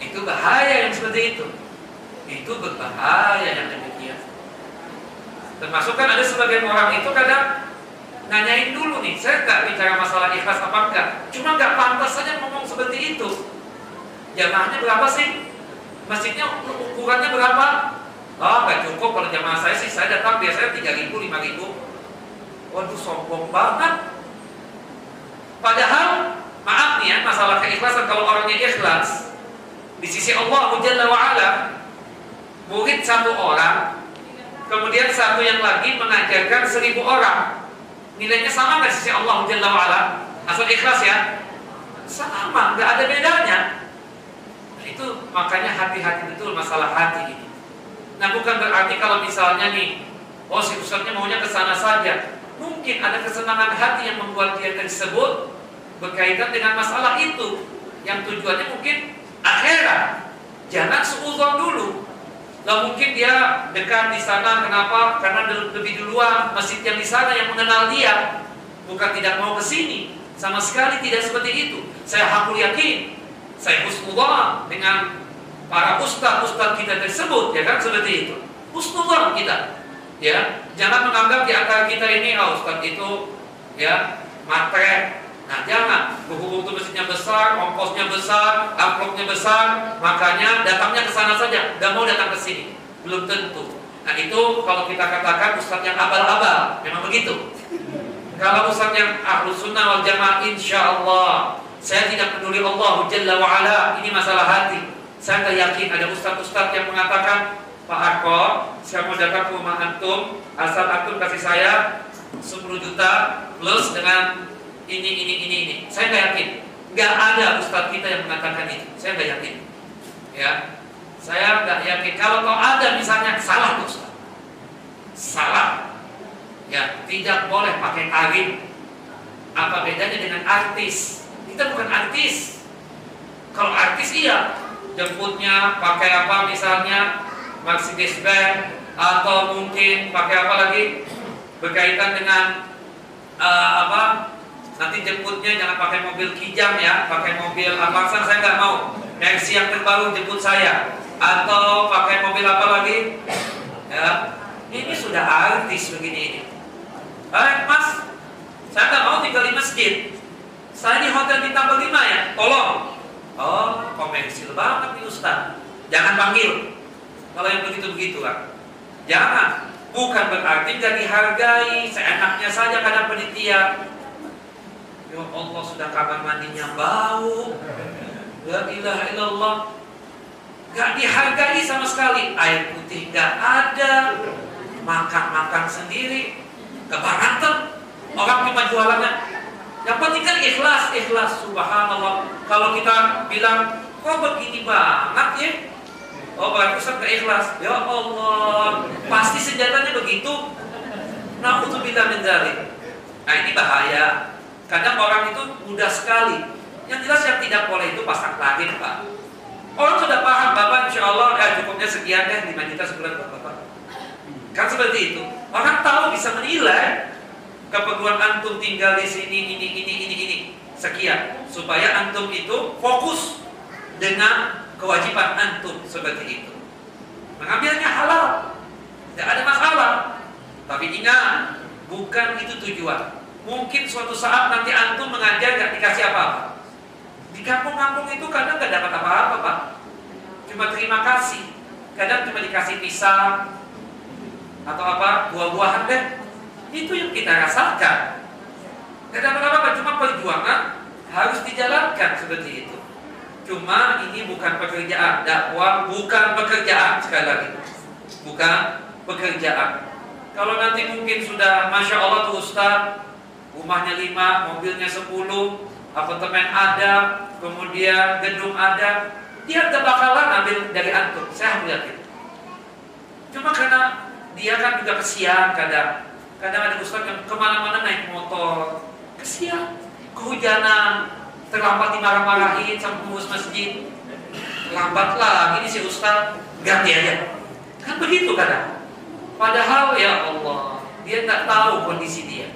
Itu bahaya yang seperti itu. Itu berbahaya yang demikian. Termasuk kan ada sebagian orang itu kadang nanyain dulu nih, saya nggak bicara masalah ikhlas apa enggak, cuma nggak pantas saja ngomong seperti itu. Jamaahnya berapa sih? Masjidnya ukurannya berapa? Oh nggak cukup kalau jamaah saya sih, saya datang biasanya tiga ribu, lima ribu. Waduh sombong banget. Padahal maaf nih ya masalah keikhlasan kalau orangnya ikhlas di sisi Allah Jalla wa'ala murid satu orang Kemudian satu yang lagi mengajarkan seribu orang. Nilainya sama nggak sisi Allah Jalla wa'ala? Asal ikhlas ya? Sama, nggak ada bedanya. Nah, itu makanya hati-hati betul masalah hati ini. Nah bukan berarti kalau misalnya nih, oh si ustadznya maunya ke sana saja. Mungkin ada kesenangan hati yang membuat dia tersebut berkaitan dengan masalah itu. Yang tujuannya mungkin akhirat. Jangan seuzon dulu. Gak mungkin dia dekat di sana, kenapa? Karena lebih duluan masjid yang di sana yang mengenal dia, bukan tidak mau ke sini. Sama sekali tidak seperti itu. Saya hakul yakin, saya husnudon dengan para ustaz-ustaz kita tersebut, ya kan seperti itu. Husnudon kita, ya. Jangan menganggap di antara kita ini, oh ustaz itu, ya, matre, Nah jangan berhubung itu mesinnya besar, ongkosnya besar, amplopnya besar, makanya datangnya ke sana saja, gak mau datang ke sini. Belum tentu. Nah itu kalau kita katakan ustadz yang abal-abal, memang begitu. Kalau ustadz yang ahlu sunnah wal jamaah, insya Allah saya tidak peduli Allah Jalla wa'ala, ini masalah hati. Saya nggak yakin ada ustadz-ustadz yang mengatakan Pak Arko, saya mau datang ke rumah antum, asal antum kasih saya 10 juta plus dengan ini, ini, ini, ini. Saya nggak yakin. Nggak ada ustadz kita yang mengatakan itu. Saya nggak yakin. Ya, saya nggak yakin. Kalau kau ada misalnya salah ustadz. Salah. Ya, tidak boleh pakai tarif. Apa bedanya dengan artis? Kita bukan artis. Kalau artis iya, jemputnya pakai apa misalnya Mercedes Benz atau mungkin pakai apa lagi berkaitan dengan uh, apa nanti jemputnya jangan pakai mobil kijang ya pakai mobil Avanza saya nggak mau Mercy yang terbaru jemput saya atau pakai mobil apa lagi ya ini sudah artis begini ini eh mas saya nggak mau tinggal di masjid saya di hotel bintang berlima ya tolong Oh, komersil banget nih Ustaz. Jangan panggil. Kalau yang begitu-begitu kan. Jangan. Bukan berarti gak dihargai. Seenaknya saja kadang penitia. Ya Allah sudah kamar mandinya bau. La ilaha illallah. Gak dihargai sama sekali. Air putih gak ada. Makan-makan sendiri. Kebangetan. Orang cuma jualannya yang penting kan ikhlas, ikhlas subhanallah. Kalau kita bilang kok begini banget ya? Oh berarti Ustaz ikhlas. Ya Allah, pasti senjatanya begitu. Nah untuk kita menjadi. Nah ini bahaya. Kadang orang itu mudah sekali. Yang jelas yang tidak boleh itu pasang lahir pak. Orang sudah paham bapak insya Allah eh, cukupnya sekian deh 5 juta sebulan buat bapak. Kan seperti itu. Orang tahu bisa menilai keperluan antum tinggal di sini ini ini ini ini sekian supaya antum itu fokus dengan kewajiban antum seperti itu mengambilnya halal tidak ada masalah tapi ingat bukan itu tujuan mungkin suatu saat nanti antum mengajar nggak dikasih apa-apa di kampung-kampung itu kadang nggak dapat apa-apa pak cuma terima kasih kadang cuma dikasih pisang atau apa buah-buahan deh itu yang kita rasakan. Tidak apa-apa, cuma perjuangan harus dijalankan seperti itu. Cuma ini bukan pekerjaan dakwah, bukan pekerjaan sekali lagi, bukan pekerjaan. Kalau nanti mungkin sudah masya Allah tuh Ustaz, rumahnya lima, mobilnya sepuluh, apartemen ada, kemudian gedung ada, dia tidak bakalan ambil dari antum. Saya yakin. Cuma karena dia kan juga kesian kadang Kadang ada ustaz yang ke mana-mana naik motor, kesian, kehujanan, terlambat dimarah-marahin sama pengurus masjid. Lambat lah, ini si ustaz ganti aja. Kan begitu kadang. Padahal ya Allah, dia tak tahu kondisi dia.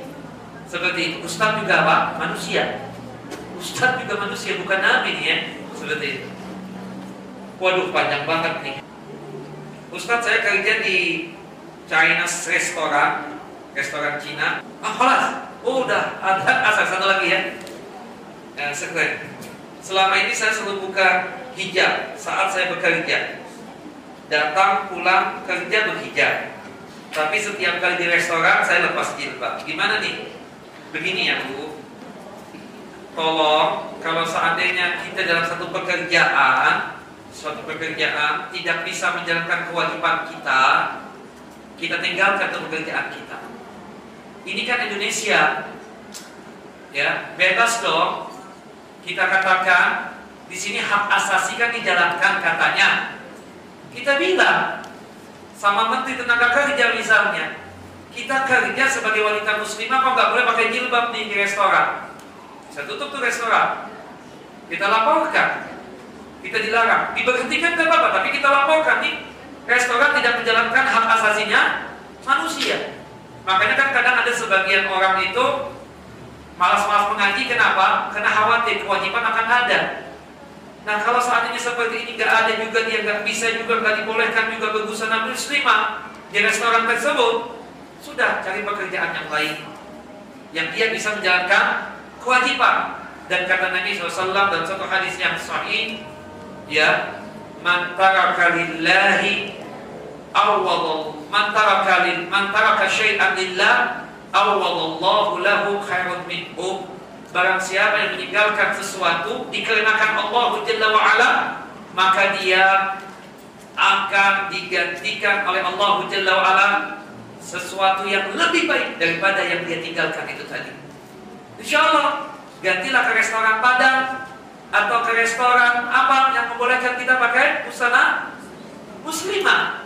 Seperti itu. Ustaz juga apa? Manusia. Ustaz juga manusia, bukan nabi nih ya. Seperti itu. Waduh, panjang banget nih. Ustaz saya kerja di Chinese Restaurant restoran Cina. Ah, kelas. Oh, udah ada asal satu lagi ya. Yang sekret. Selama ini saya selalu buka hijab saat saya bekerja. Datang pulang kerja berhijab. Tapi setiap kali di restoran saya lepas jilbab. Gimana nih? Begini ya Bu. Tolong kalau seandainya kita dalam satu pekerjaan, suatu pekerjaan tidak bisa menjalankan kewajiban kita, kita tinggalkan pekerjaan kita. Ini kan Indonesia, ya bebas dong. Kita katakan di sini hak asasi kan dijalankan katanya. Kita bilang sama Menteri Tenaga Kerja misalnya, kita kerja sebagai wanita muslimah kok nggak boleh pakai jilbab nih di restoran. Saya tutup tuh restoran. Kita laporkan. Kita dilarang. Diberhentikan tidak apa-apa, tapi kita laporkan nih restoran tidak menjalankan hak asasinya manusia. Makanya kan kadang ada sebagian orang itu malas-malas mengaji kenapa? Karena khawatir kewajiban akan ada. Nah kalau saat ini seperti ini nggak ada juga dia nggak bisa juga nggak dibolehkan juga berbusana muslimah di restoran tersebut, sudah cari pekerjaan yang lain yang dia bisa menjalankan kewajiban. Dan kata Nabi SAW dalam satu hadis yang sahih, ya, man taraka lillahi awwadallahu man taraka lil man lillah awwadallahu lahu khairun minhu barang siapa yang meninggalkan sesuatu dikarenakan Allah Jalla wa ala maka dia akan digantikan oleh Allah Jalla wa'ala sesuatu yang lebih baik daripada yang dia tinggalkan itu tadi. Insya Allah, gantilah ke restoran Padang atau ke restoran apa yang membolehkan kita pakai busana muslimah.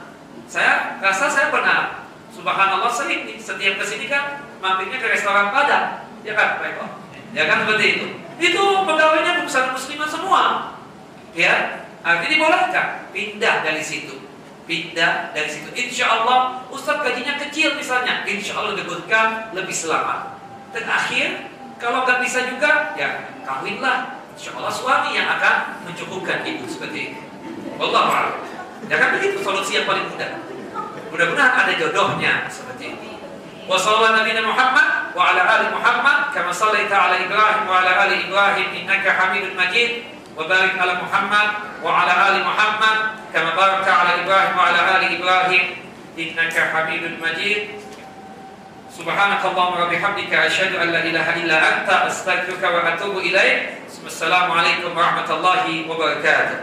Saya rasa saya pernah, subhanallah sering nih, setiap ke sini kan mampirnya ke restoran Padang, ya kan Pak Eko? Ya kan seperti itu. Itu pegawainya busana muslimah semua. Ya, artinya dibolehkan pindah dari situ pindah dari situ. Insya Allah Ustaz gajinya kecil misalnya, insya Allah diberikan lebih selamat. Dan akhir kalau nggak bisa juga ya kawinlah. Insya Allah suami yang akan mencukupkan ibu seperti ini. Allah Ya kan begitu solusi yang paling mudah. Mudah-mudahan ada jodohnya seperti ini. Wa sallallahu Nabi Muhammad wa ala ali Muhammad kama sallaita ala Ibrahim wa ala ali Ibrahim innaka Hamidun Majid. وبارك على محمد وعلى آل محمد كما باركت على إبراهيم وعلى آل إبراهيم. إنك حميد مجيد. سبحانك اللهم وبحمدك أشهد أن لا إله إلا أنت أستغفرك وأتوب إليك. السلام عليكم ورحمة الله وبركاته.